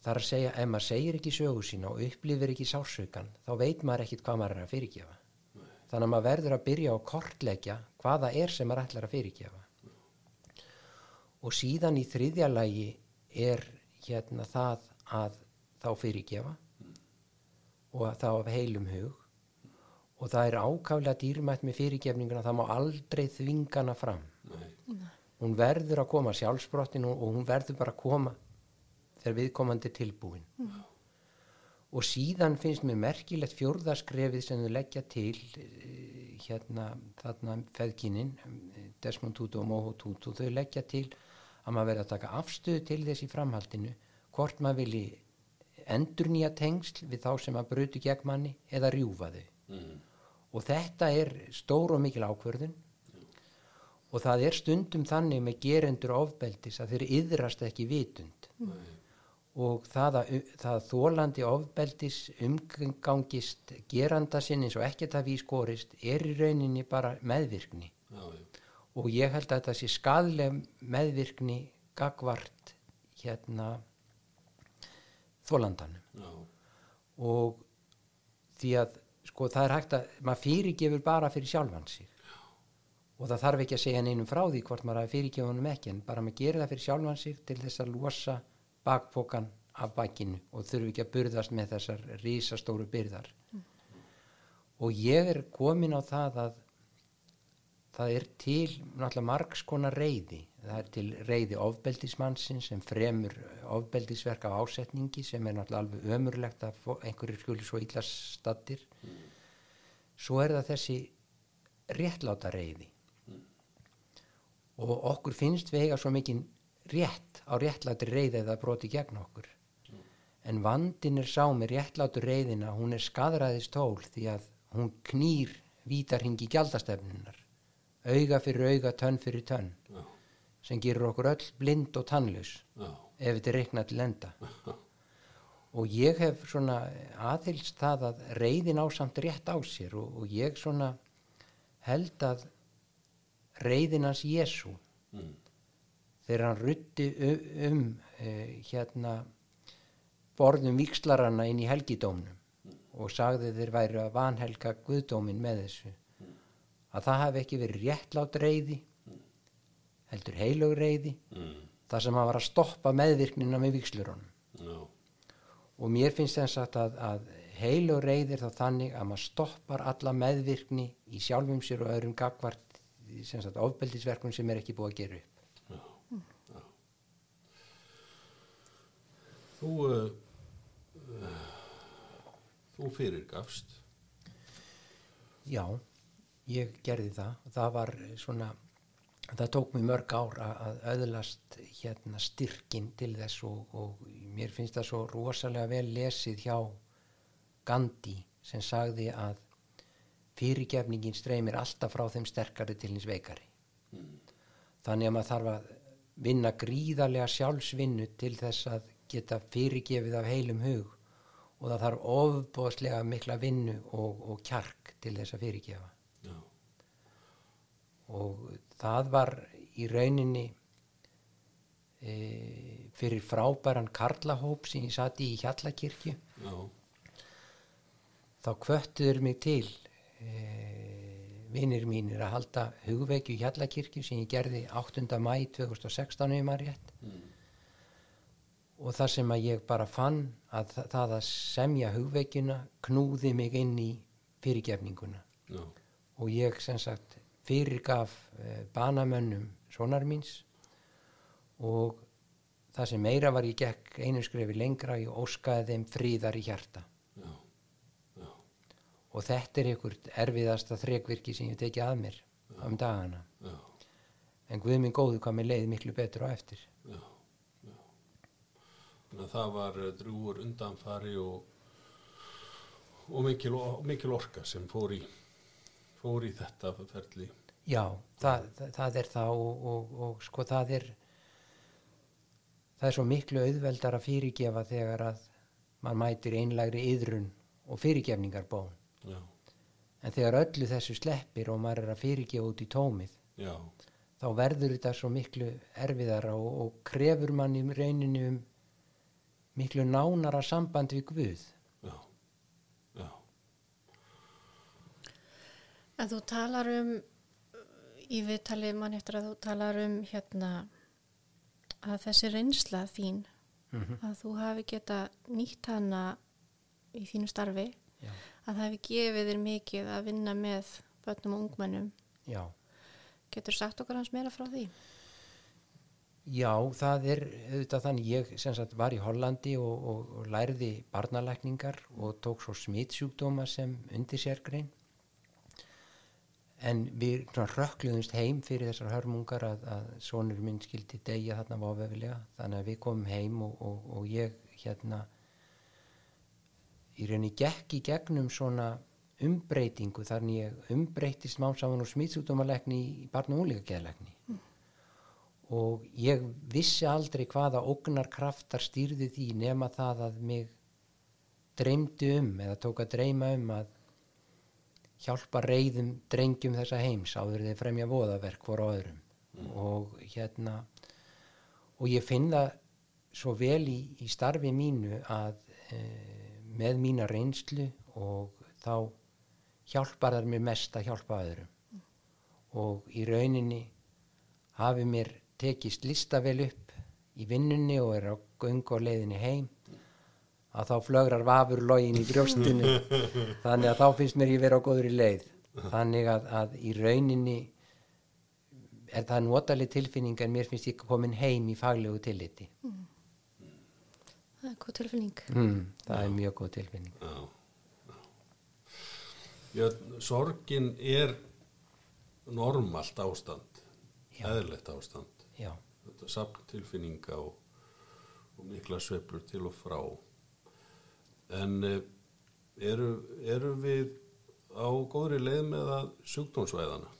það er að segja, ef maður segir ekki sögu sína og upplifir ekki sársökan þá veit maður ekkit hvað maður er að fyrirgefa þannig að maður verður að byrja að kortleggja hvaða er sem maður ætlar að fyrirgefa. Og síðan í þriðja lagi er hérna það að þá fyrirgefa og þá af heilum hug. Og það er ákaflega dýrmætt með fyrirgefninguna það má aldrei þvingana fram. Nei, hún verður að koma sjálfsbrottin og, hún verður bara að koma þegar viðkomandi tilbúin. Og síðan finnst mér merkilegt fjórðaskrefið sem þau leggja til eh, hérna þarna feðkinin Desmond Tutu og Moho Tutu þau leggja til að maður verði að taka afstöðu til þess í framhaldinu hvort maður vilji endur nýja tengsl við þá sem að brutu gegn manni eða rjúfa þau. Mm. og þetta er stór og mikil ákvörðun. Og það er stundum þannig með gerendur ofbeldis að þeir yðrast ekki vitund og það að, það að þólandi ofbeldis umgangist geranda sinn eins og ekkert að við skorist er í rauninni bara meðvirkni Já, já. og ég held að þetta sé skadleg meðvirkni gagvart hérna þólandanum Já. og því að sko það er hægt að maður fyrirgefur bara fyrir sjálfan sig og það þarf ekki að segja neinum frá því hvort maður hafi fyrirgefur honum ekki en bara maður gerir það fyrir sjálfan sig til þess að losa bakpokan af bakinu og þurfi ekki að burðast með þessar risastóru byrðar. Og ég er komin á það að það er til náttúrulega margs konar reyði það er til reyði ofbeldismannsins sem fremur ofbeldisverk af ásetningi sem er náttúrulega alveg ömurlegt að einhverjir skuli svo illa stattir svo er það þessi réttláta reyði og okkur finnst við eiga svo mikið rétt á réttláti reyði eða broti gegn okkur en vandin er sá með réttlátu reyðina hún er skadræðist tól því að hún knýr vítarhingi gjaldastefnunar auga fyrir auga, tönn fyrir tönn Já. sem gerur okkur öll blind og tannlaus Já. ef þetta er reiknað til enda og ég hef svona aðhylst það að reyðin á samt rétt á sér og, og ég svona held að reyðin hans Jésu Mm. Þegar hann rutti um, um uh, hérna borðum vikslaranna inn í helgidómnum og sagði þeir væri að vanhelga guðdómin með þessu að það hafi ekki verið réttlátt reyði heldur heilög reyði Mm. þar sem hann var að stoppa meðvirknina með vikslurunum Já. og mér finnst þess að, að, heilög reyðir þá þannig að maður stoppar alla meðvirkni í sjálfum sér og öðrum gagvart ofbeldisverkun sem er ekki búið að gera upp Þú, uh, þú fyrirgafst. Já, ég gerði það. Það var svona, það tók mér mörg ár að öðlast hérna styrkin til þess og, og mér finnst það svo rosalega vel lesið hjá Gandhi sem sagði að fyrirgefningin streymir alltaf frá þeim sterkari til hins veikari. Þannig að maður þarf að vinna gríðarlega sjálfsvinnu til þess að geta fyrirgefið af heilum hug og það þarf ofbóðslega mikla vinnu og, og kjark til þess að fyrirgefa Já. og það var í rauninni e, fyrir frábæran karlahóp sem ég sati í Hjallakirkju Já. þá kvöttuður mig til e, vinnir mínir að halda hugveikju Hjallakirkju sem ég gerði 8. mæ 2016 ef maður rétt og það sem að ég bara fann að þa- það að semja hugveikjuna knúði mig inn í fyrirgefninguna Já. og ég sem sagt fyrirgaf eh, banamönnum sonar míns og það sem meira var ég gekk einu skrefi lengra ég óskaði þeim fríðar í hjarta Já. Já. og þetta er einhvert erfiðasta þrekvirki sem ég tekið að mér um dagana en Guð minn góðu hvað mér leiði miklu betur á eftir. Já. Þannig að það var eh, drúgur undanfari og, og mikil, mikil orka sem fór í, fór í þetta ferli. Já, það, það, er það og, og, og sko það er það er svo miklu auðveldar að fyrirgefa þegar að mann mætir einlægri yðrun og fyrirgefningar bón Já. en þegar öllu þessu sleppir og maður er að fyrirgefa út í tómið Já. þá verður þetta svo miklu erfiðara og, krefur mann í rauninu um miklu nánara samband við Guð Já. Já. En þú talar um í viðtali mann eftir að þú talar um hérna að þessi reynsla þín að þú hafi geta nýtt hana í þínu starfi Já. að það hefði gefið þér mikið að vinna með börnum og ungmennum Já, getur sagt okkar hans meira frá því Já, það er auðvitað þannig, ég sagt var í Hollandi og, og, og lærði barnalækningar og tók svo smitsjúkdóma sem undir sérgrein. en við rökkluðumst heim fyrir þessar hörmungar að, að sonur minn skildi degja þarna vávefilega. Þannig að við komum heim og, og, ég hérna í rauninni gekk í gegnum svona umbreytingu þannig ég umbreytist mámsaman og smitsútumalegni í barn og úlíkageðlegni og ég vissi aldrei hvaða ógnar kraftar stýrði því nema það að mig dreymdi um eða tók að dreyma um að hjálpa reyðum drengjum þessa heims áður þeir fremja voðaverk voru á öðrum. Og hérna og ég finn það svo vel í, í starfi mínu að e, með mína reynslu og þá hjálpar þar mér mest að hjálpa öðrum. Og í rauninni hafi mér tekist lista vel upp í vinnunni og er á göngu og leiðinni heim að þá flögrar vafur login í brjóstinu. Þannig að þá finnst mér ég vera á góður í leið. Þannig að, að í rauninni er það notaleg tilfinning en mér finnst ég komin heim í faglegu tilliti. Það er góð tilfinning. mm, það er mjög góð tilfinning. Já, já. Já, sorgin er normalt ástand, eðlilegt ástand. Já, Þetta sapn tilfinninga og, og mikla sveiflur til og frá. En eh, eru, eru við á góðri leið með að sjúkdómsvæðana?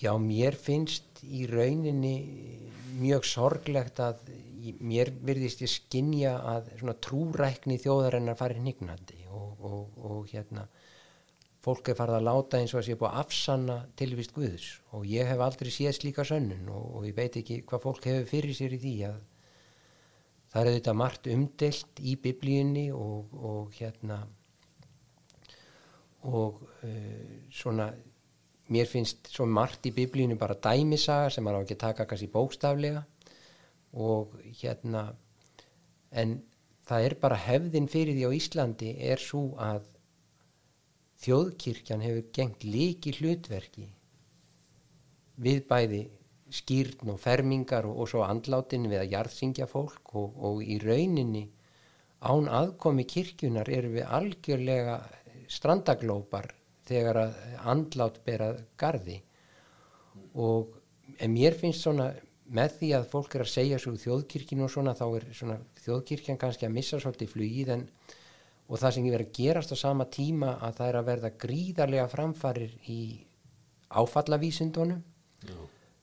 Já, mér finnst í rauninni mjög sorglegt að mér virðist ég skinja að trúrækni þjóðarinnar farið hnignandi og, og, og hérna fólk er farið að láta eins og að sé búið að afsanna tilvist Guðs. Og ég hef aldrei séð slíka sönnun og, og ég veit ekki hvað fólk hefur fyrir sér í því að það er auðvitað margt umdelt í biblíunni og, og hérna og uh, svona mér finnst svo margt í biblíunum bara dæmisaga sem maður á ekki að taka kannski bókstaflega. Og hérna en það er bara hefðin fyrir því á Íslandi er svo að þjóðkirkjan hefur gengt líki hlutverki við bæði skýrn og fermingar og, og svo andlátin við að jarðsingja fólk og, og í rauninni án aðkomi kirkjunar erum við algjörlega strandaglópar þegar að andlát bera gardi og en mér finnst svona með því að fólk er að segja svo úr þjóðkirkjunu og svona þá er svona þjóðkirkjan kannski að missa svolítið flugið en og það sem ég verið að gerast á sama tíma að það er að verða gríðarlega framfarir í áfallavísindunum.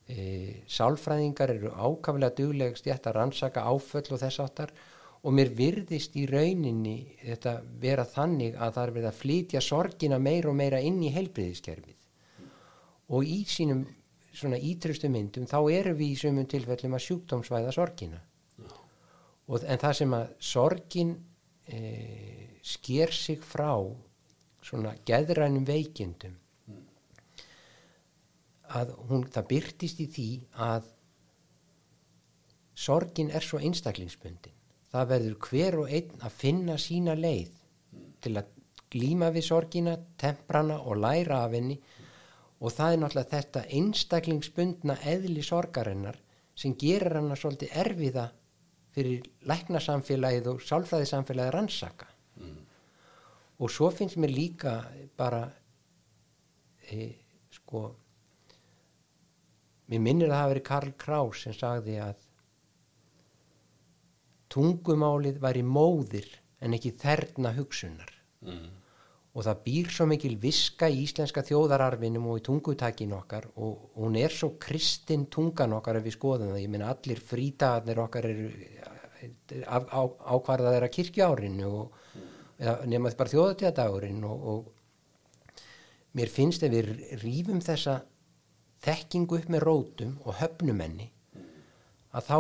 E, sálfræðingar eru ákaflega dugleg stjætt að rannsaka áföll og þess áttar og mér virðist í rauninni þetta vera þannig að það er verið að flytja sorgina meira og meira inn í heilbriðiskerfið og í sínum svona ítrustu myndum þá erum við í sumum tilfellum að sjúkdómsvæða sorgina. Og, en það sem að sorgin e, sker sig frá svona geðrænum veikindum. Að hún, það byrtist í því að sorgin er svo einstaklingsbundin. Það verður hver og einn að finna sína leið til að glíma við sorgina, temprana og læra af henni. Og það er náttúrulega þetta einstaklingsbundna eðli sorgarinnar sem gerir hana svolítið erfiða fyrir læknasamfélagið og sálfræðisamfélagið rannsaka og svo finnst mér líka bara e, sko mér minnir að það hafi verið Karl Kraus sem sagði að tungumálið væri móðir en ekki þerna hugsunar Mm. og það býr svo mikil viska í íslenska þjóðararfinum og í tungutakin okkar og hún er svo kristin tungan okkar ef við skoðum það, ég meina allir frítagarnir okkar eru á, á, ákvarðað þeirra kirkjuárinu og nema bara þjóðatíðadagurinn og, og mér finnst ef við rýfum þessa þekkingu upp með rótum og höfnumenni að þá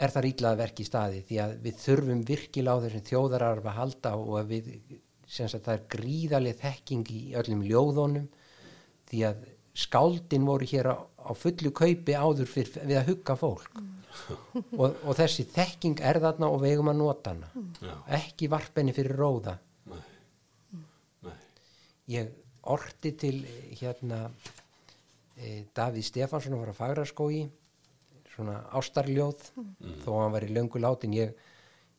er það ríklað verk í staði því að við þurfum virkilega á þessum þjóðararfa að halda og að við sem sagt það er gríðaleg þekking í öllum ljóðunum því að skáldin voru hér á, á fullu kaupi áður fyrir, við að hugga fólk og, og þessi þekking er þarna og við eigum að nota hana Já. ekki varpenni fyrir róða Nei. Nei. ég orti til hérna e, Davíð Stefansson var að Fagraskói svona ástarljóð þó að hann var í löngu látin ég,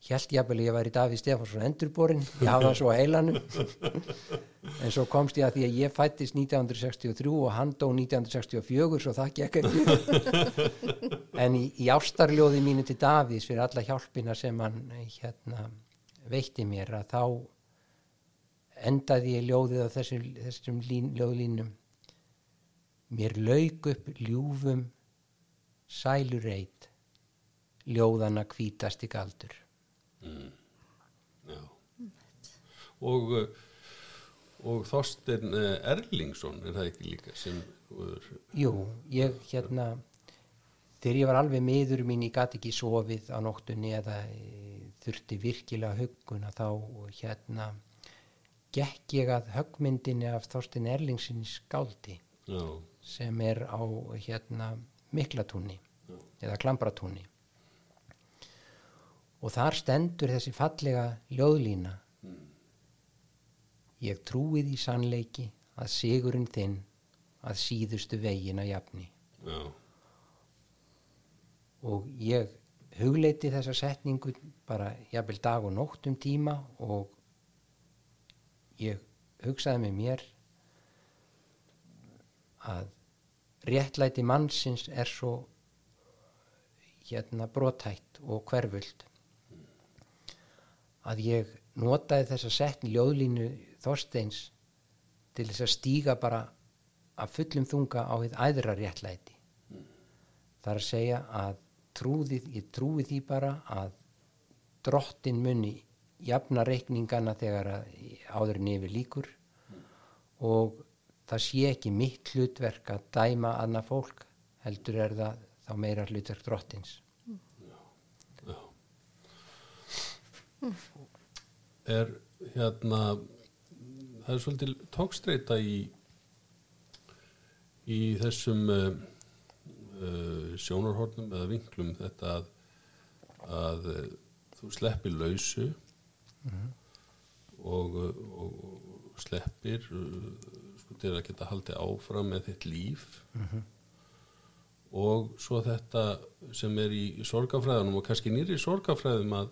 held jafnvel að ég væri Davíð Stefánsson endurborin, ég hafði það svo heilanum. En svo komst ég að því að ég fættist 1963 og hann dó 1964 svo það gekk ekki. En í, í ástarljóði mínu til Davíðs fyrir alla hjálpina sem hann hérna veitti mér að þá endaði ég ljóðið á þessum, þessum lín, ljóðlínum. Mér lauk upp ljúfum sælureit ljóðana hvítasti galdur Já. Og, uh, og Þorstein uh, Erlingsson er það ekki líka sem Jú, ég hérna þegar ég var alveg miður mín ég gat ekki sofið á nóttunni eða e, þurfti virkilega hugguna þá hérna gekk ég að höggmyndinni af Þorstein Erlingsin skáldi já, sem er á hérna Miklatúni eða Klambratúni og þar stendur þessi fallega ljóðlína. Ég trúið í sannleiki að sigurinn þinn að síðustu vegina jafni. Já, og ég hugleiti þessa setningu bara jafnvel dag og nótt um tíma og ég hugsaði með mér að réttlæti mannsins er svo hérna brotætt og hverfult að ég notaði þessa setni ljóðlínu Þorsteins til þess að stíga bara af fullum þunga á því æðra réttlæti. Það er að segja að trúði, ég trúi því bara að drottin muni jafna reikningana þegar að áður en yfir líkur og það sé ekki mitt hlutverk að dæma annað fólk heldur er það þá meira hlutverk drottins er hérna það er svolítið tókstreita í í þessum uh, uh, sjónarhornum eða vinklum þetta að, að uh, þú sleppir lausu og, uh, og sleppir sko til að geta haldið áfram með þitt líf. Og svo þetta sem er í sorgafræðunum og kannski nýri sorgafræðum að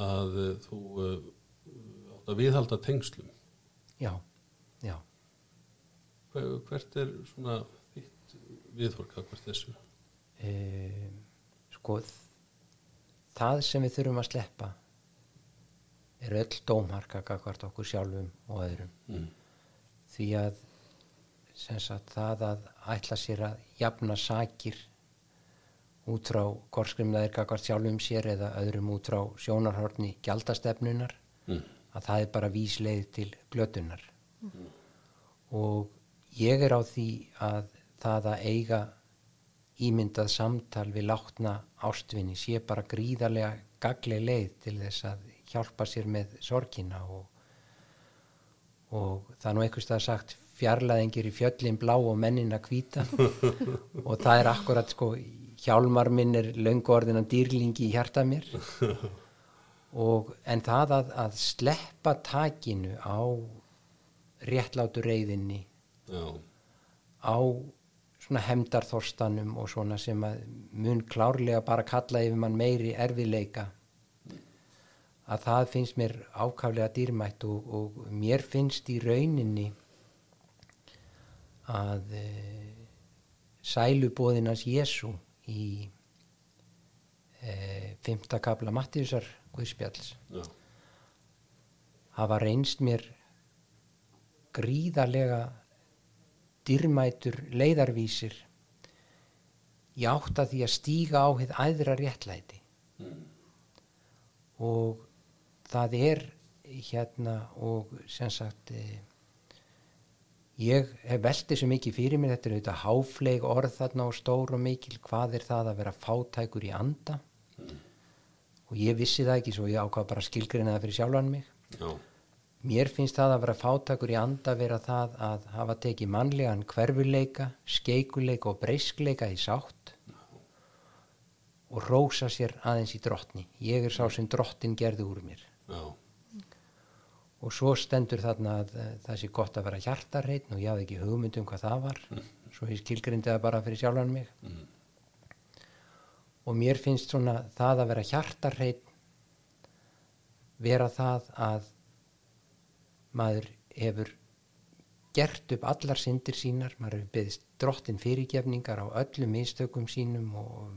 að uh, þú uh, átt að viðhalda tengslum. Já, já. Hver, hvert er svona þitt viðhorka hvert þessu? E, sko það sem við þurfum að sleppa er öll dómharka gagvart okkur sjálfum og öðrum. Mm. því að sem sagt það að ætla sér að jafna sakir út frá korskrimnaðir gagvart sjálfum sér eða öðrum út frá sjónarhorni gjaldastefnunar Mm. að það er bara vísleið til glötunar. Og ég er á því að það að eiga ímyndað samtal við látna ástvinni sé bara gríðarlega gagleg leið til þess að hjálpa sér með sorgina og, og það er nú einhvers það sagt fjarlæðingir í fjöllin blá og mennina hvíta. Og það er akkurat sko hjálmar minn er löngu orðinan dýrlingi í hjarta mér. Og en það að, að sleppa takinu á réttlátu reyðinni já, á svona hemdarþorstanum og svona sem að mun klárlega bara kalla yfir mann meiri erfiðleika að það finnst mér ákaflega dýrmætt og, og mér finnst í rauninni að e, sælubóðinans Jésu í e, fymta kapla Mattíusar Guðspjalls. Já, hafa reynst mér gríðarlega dýrmætur leiðarvísir í átt að því að stíga á hitt æðra réttlæti. Og það er hérna og sem sagt eh, ég hef veltið svo mikið fyrir mér þetta er auðvitað háfleig orð þarna og stór og mikil. Hvað er það að vera fátækur í anda? Og ég vissi það ekki svo ég ákvað bara að skilgreina það fyrir sjálfan mig. Já, Mér finnst það að vera fátakur í anda vera það að hafa tekið mannlegan hverfuleika, skeikuleika og breyskleika í sátt og rósa sér aðeins í drottni. Ég er sá sem drottin gerði úr mér. já, Og svo stendur þarna að eh, það sé gott að vera hjartarreitn og ég hafði ekki hugmynd um hvað það var. Svo ég skilgrindi það bara fyrir sjálfan mig. Og mér finnst svona það að vera hjartarreitn vera það að maður hefur gert upp allar syndir sínar, maður hefur beðist drottin fyrirgefningar á öllum mistökum sínum og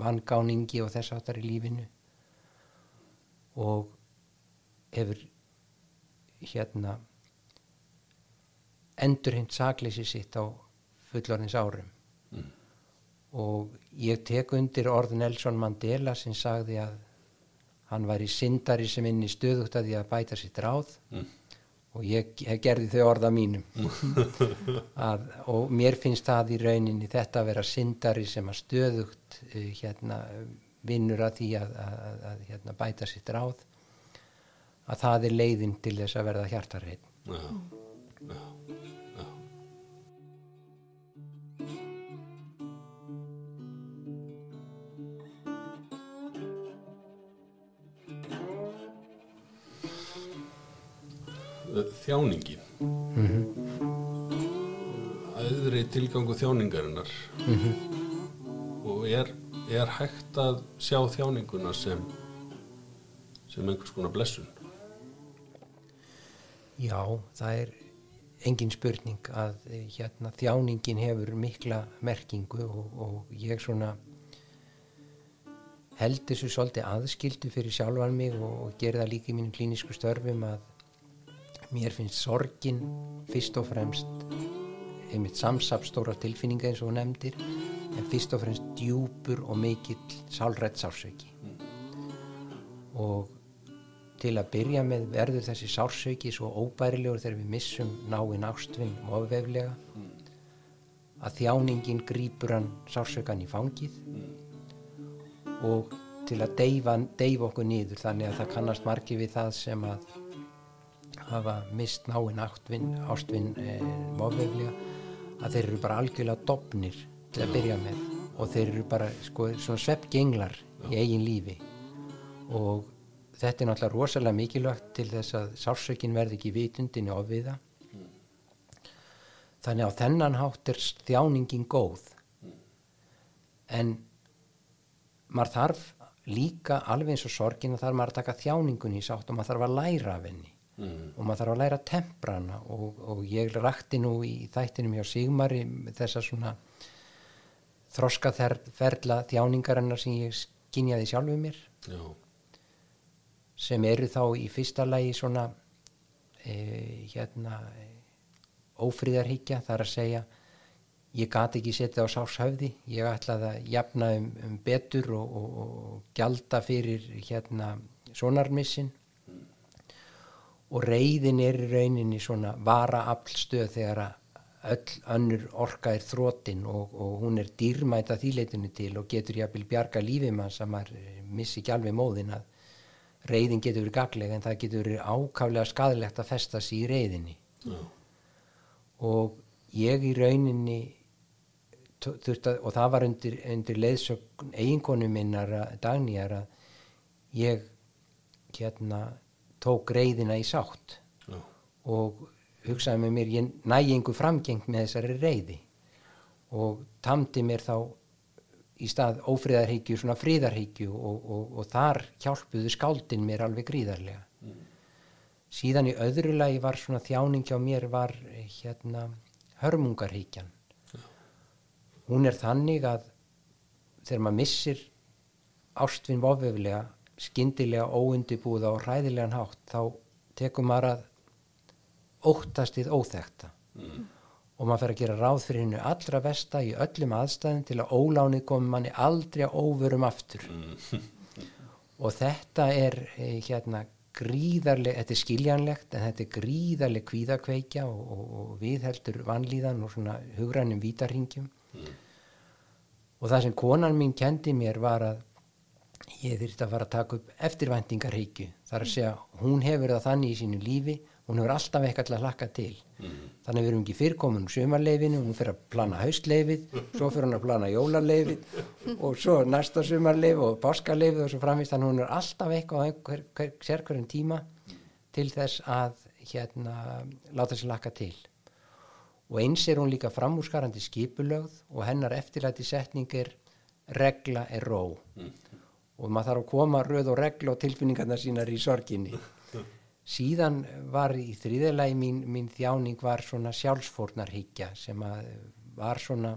vangáningi og þess áttar í lífinu. Og hefur hérna endurhint sakleysi sitt á fullorðins árum. Og ég tek undir orð Nelson Mandela sem sagði að hann var í syndari sem inn í stöðugt að því að bæta sitt ráð. Og ég, ég gerði þau orða mínum. Að, og mér finnst það í rauninni þetta að vera syndari sem að stöðugt uh, hérna, vinnur að því að, að, að, að hérna, bæta sitt ráð að það er leiðin til þess að verða hjartarheit Já, já, já. Þjáningin Æðri tilgangu þjáningarinnar. Og er, er hægt að sjá þjáninguna sem sem einhvers konar blessun Já, það er engin spurning að eh, hérna, þjáningin hefur mikla merkingu og, og ég svona held þessu svolítið aðskildu fyrir sjálfan mig og, og geri það líka í mínum klínisku störfum að mér finnst sorgin fyrst og fremst einmitt samsapstóra tilfinninga eins og nefndir en fyrst og fremst djúpur og mikill sálrætt sársauki. Og til að byrja með verður þessi sársauki svo óbærilegur þegar við missum náinn ástvinn ofveflega. Að þjáningin grípur hann sársaukan í fangið. Og til að deyfa, deyfa okkur niður þannig að það kannast margi við það sem að hafa mist náinn ástvinn, ástvinn eh, ofveflega að þeir eru bara algjörlega dopnir til að byrja með. Og þeir eru bara sko, svona sveppgenglar í eigin lífi. Og þetta er náttúrulega rosalega mikilvægt til þess að sársökin verði ekki vitundinni ofviða. Þannig á þennan hátt er þjáningin góð. En maður þarf líka alveg eins og sorgin að þarf maður að taka þjáningunni í sátt og maður þarf að læra af henni. Og maður þarf að læra að tempra hana og, og ég rakti nú í þættinum hjá Sigmari þessa svona þroskaferla þjáningarinnar sem ég skinjaði sjálfu mér. Já, sem eru þá í fyrsta lagi svona e, hérna ófríðarhyggja þar að segja ég gat ekki setja á sáshöfði ég ætlaði að jafna um, um betur og, og, og gjalda fyrir hérna sonarmissin og reyðin er í rauninni svona varaaflstöð þegar að öll önnur orka er þrótin og, og hún er dýrmæta þýleitinu til og getur jafnvel bjarga lífið mann sem eh, missi ekki alveg móðin að reyðin getur verið gagleg en það getur verið ákaflega skadilegt að festa sig í reyðinni já, og ég í rauninni að, og það var undir, undir leiðsögn eiginkonu minnar Dagnýjar að ég hérna tók reyðina í sátt. Já, og hugsaði með mér ég nægi einhver framgengt með þessari reyði og tamdi mér þá í stað ófriðarhyggju svona fríðarhyggju og, og, og þar hjálpuðu skáldin mér alveg gríðarlega. Síðan í öðru lagi var svona þjáning hjá mér var hérna hörmungarhyggjan. Hún er þannig að þegar maður missir ástvinn voföflega skyndilega óundibúða og hræðilegan hátt þá tekur maður að óttast við óþekta og maður fer að gera ráð fyrir hennu allra versta í öllum aðstæðum til að ólánið komi manni aldrei að óvörum aftur. Og þetta er eh, hérna gríðarleg, þetta er skiljanlegt en þetta er gríðarleg kvíðakveikja og, og, og viðheldur vanlíðan og svona hugrænum vítarhingjum og það sem konan mín kendi mér var að ég þyrfti að fara að taka upp eftirvæntingarhyggju. Þar að segja hún hefur það þannig í sínu lífi hún hefur alltaf eitthvað til að hlakka til þannig við erum ekki fyrrkomin úr sumarleifinu hún fyrir að plana haustleifið svo fyrir hún að plana jólarleifið og svo næsta sumarleif og páskaleifið og svo framvist þannig hún er alltaf eitthvað á einhver, hver, sérkverjum tíma til þess að hérna láta sér hlakka til. Og eins er hún líka framúskarandi skipulögð og hennar eftirlæti setning er regla er ró. Og maður þarf að koma röð og reglu og tilfinningarna sínar í sorginni síðan var í þriðalagi mín, mín þjáning var svona sjálfsfórnarhyggja sem að var svona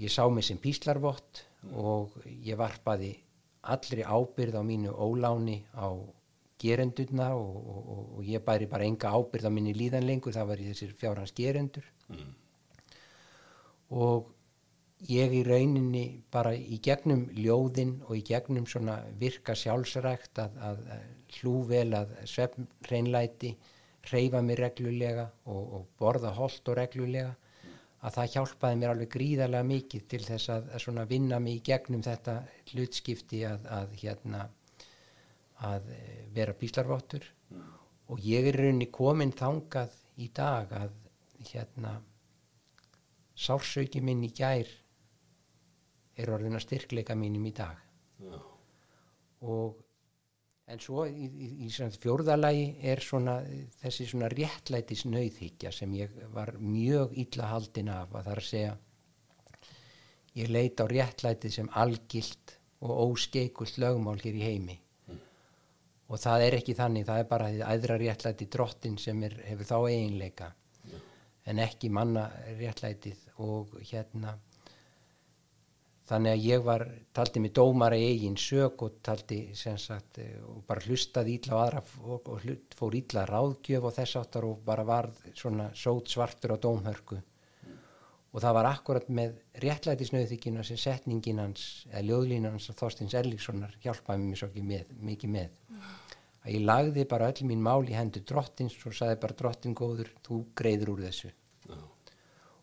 ég sá mig sem píslarvott og ég varpaði allri ábyrð á mínu óláni á gerendurna og, og, og, og ég bæri bara enga ábyrð á minni líðan lengur, það var í þessir fjárhans gerendur. Og ég í rauninni bara í gegnum ljóðin og í gegnum svona virka sjálfsrækt að, að hlúvel að svefn hreinlæti hreyfa mig reglulega og, og borða holt og reglulega að það hjálpaði mér alveg gríðarlega mikið til þess að, að vinna mig í gegnum þetta hlutskipti að, að hérna að eh, vera píslarvottur og ég er í rauninni komin þangað í dag að hérna sársauki minn í gær er orðin að styrkleika mínum í dag Já. og en svo í, í, í fjórðalagi er svona þessi svona réttlætis nauðhyggja sem ég var mjög illa haldin af að það er að segja ég leit á réttlætið sem algilt og óskeikult lögmál hér í heimi. Og það er ekki þannig, það er bara því æðra réttlæti drottin sem er, hefur þá eiginleika. En ekki manna réttlætið og hérna þannig að ég var taldi mig dómara í eigin sög og taldi sem sagt eh, og bara hlustaði ítla á aðra og, og hlut, fór ítla ráðgjöf og þess áttar og bara varð svona sót svartur á dómhörku. Og það var akkurat með réttlætisnauðþykina sem setningin hans eða ljóðlínan hans Þorstins Erlikssonar hjálpaði mér svo ekki með, mikið með. Að ég lagði bara öll mín mál í hendur drottins og sagði bara drottin góður, þú greiður úr þessu. Já.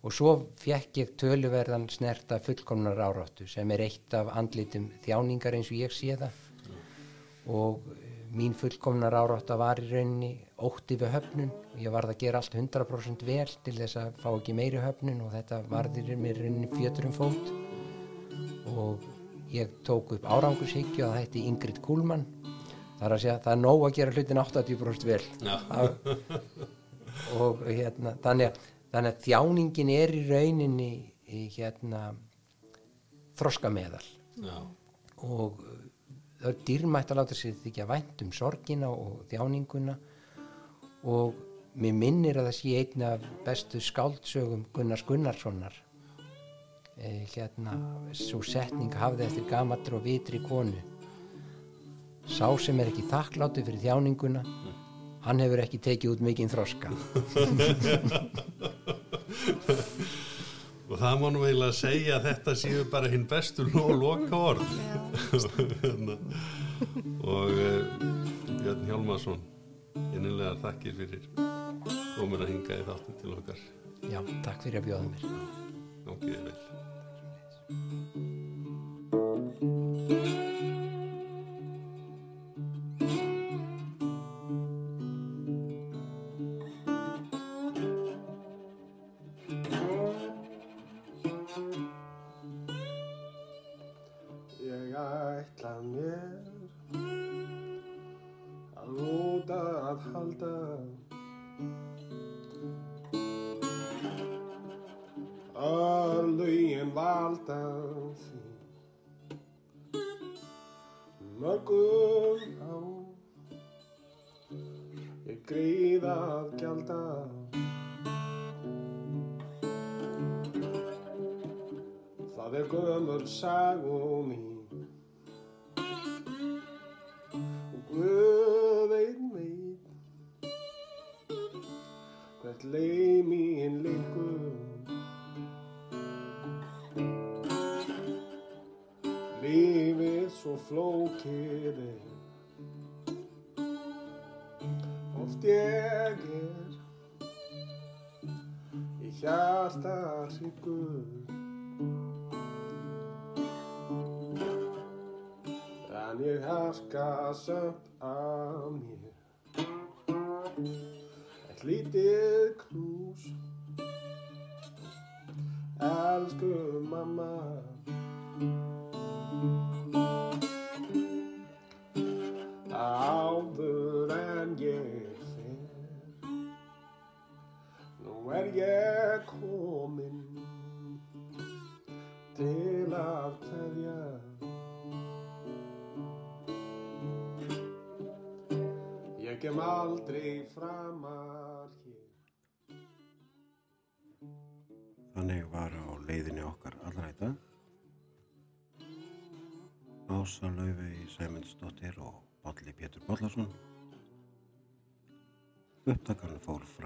Og svo fekk ég töluverðan snerta fullkomnar áráttu sem er eitt af andlitum þjáningar eins og ég sé það. Og eh, mín fullkomnar árátta var í rauninni ótti við höfnun. Og ég varð að gera allt 100% vel til þess að fá ekki meiri höfnun og þetta varðir mér rauninni fjöturum fót. Og ég tók upp árangurshyggju að hætti Ingrid Kuhlmann. Það er að segja það er nóg að gera hlutin 80% vel. Það- og hérna þannig að, þannig að þjáningin er í rauninni í, hérna þroskameðal. Já. og uh, það er dýrmætt að láta sér þykja vænt um sorgina og þjáninguna. Og mér minnir að það sé einn af bestu skáldsögum Gunnars Gunnarssonar. Eh, hérna svo setning hafði eftir gamaldur og vitri konu. Sá sem er ekki þakkláttu fyrir þjáninguna hann hefur ekki tekið út mikinn þroska Og það má nú eiginlega segja að þetta séu bara hinn bestu lo loka orð. Hérna. og Björn Hjálmarsson, innilega þakkir fyrir komin að hinga í þáttu til okkar. já, takk fyrir að bjóða mér þér vel. Mér að út að halda. Að lögin valda því. Mörgum á. Ég greið að gjalda. Það er gömur sagum mín graça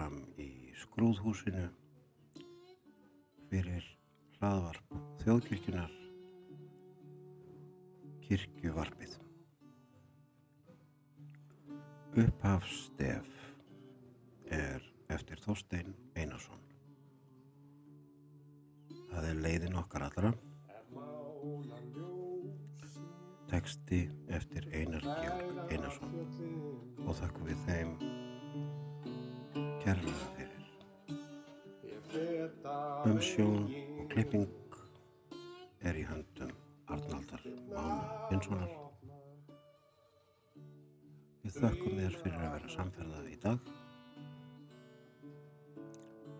fram í skrúðhúsinu fyrir hlaðvarp þjóðkirkjunar kirkjuvarpið. Upphafstef er eftir Þorstein Einarsson. Það er leiðin okkar allra. Teksti eftir Einar Georg Einarsson. Og þakku við þeim kærlega fyrir. Ég Umsjón og klipping er í höndum Arnaldar Mánu Hinssonar. Við þökkum þér fyrir að vera samferðað í dag.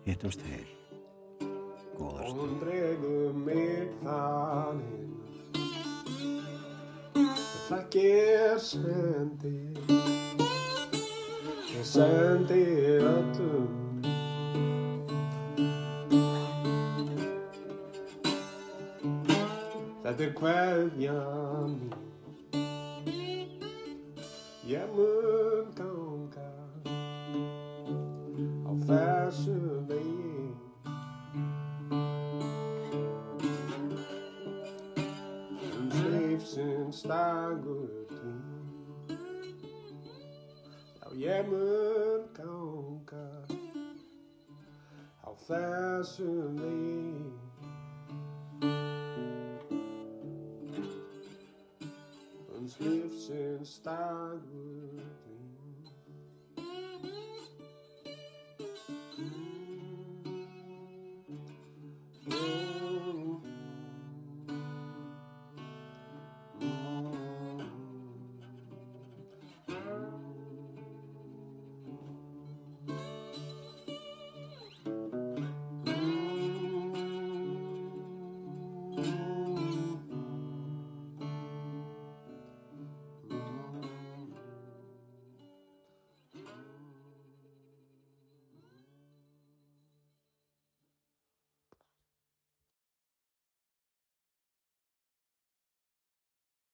Hittumst heil. Góðar stund. hún dregur mig þaninn Það ger sendi Ég sendi öllum Þetta er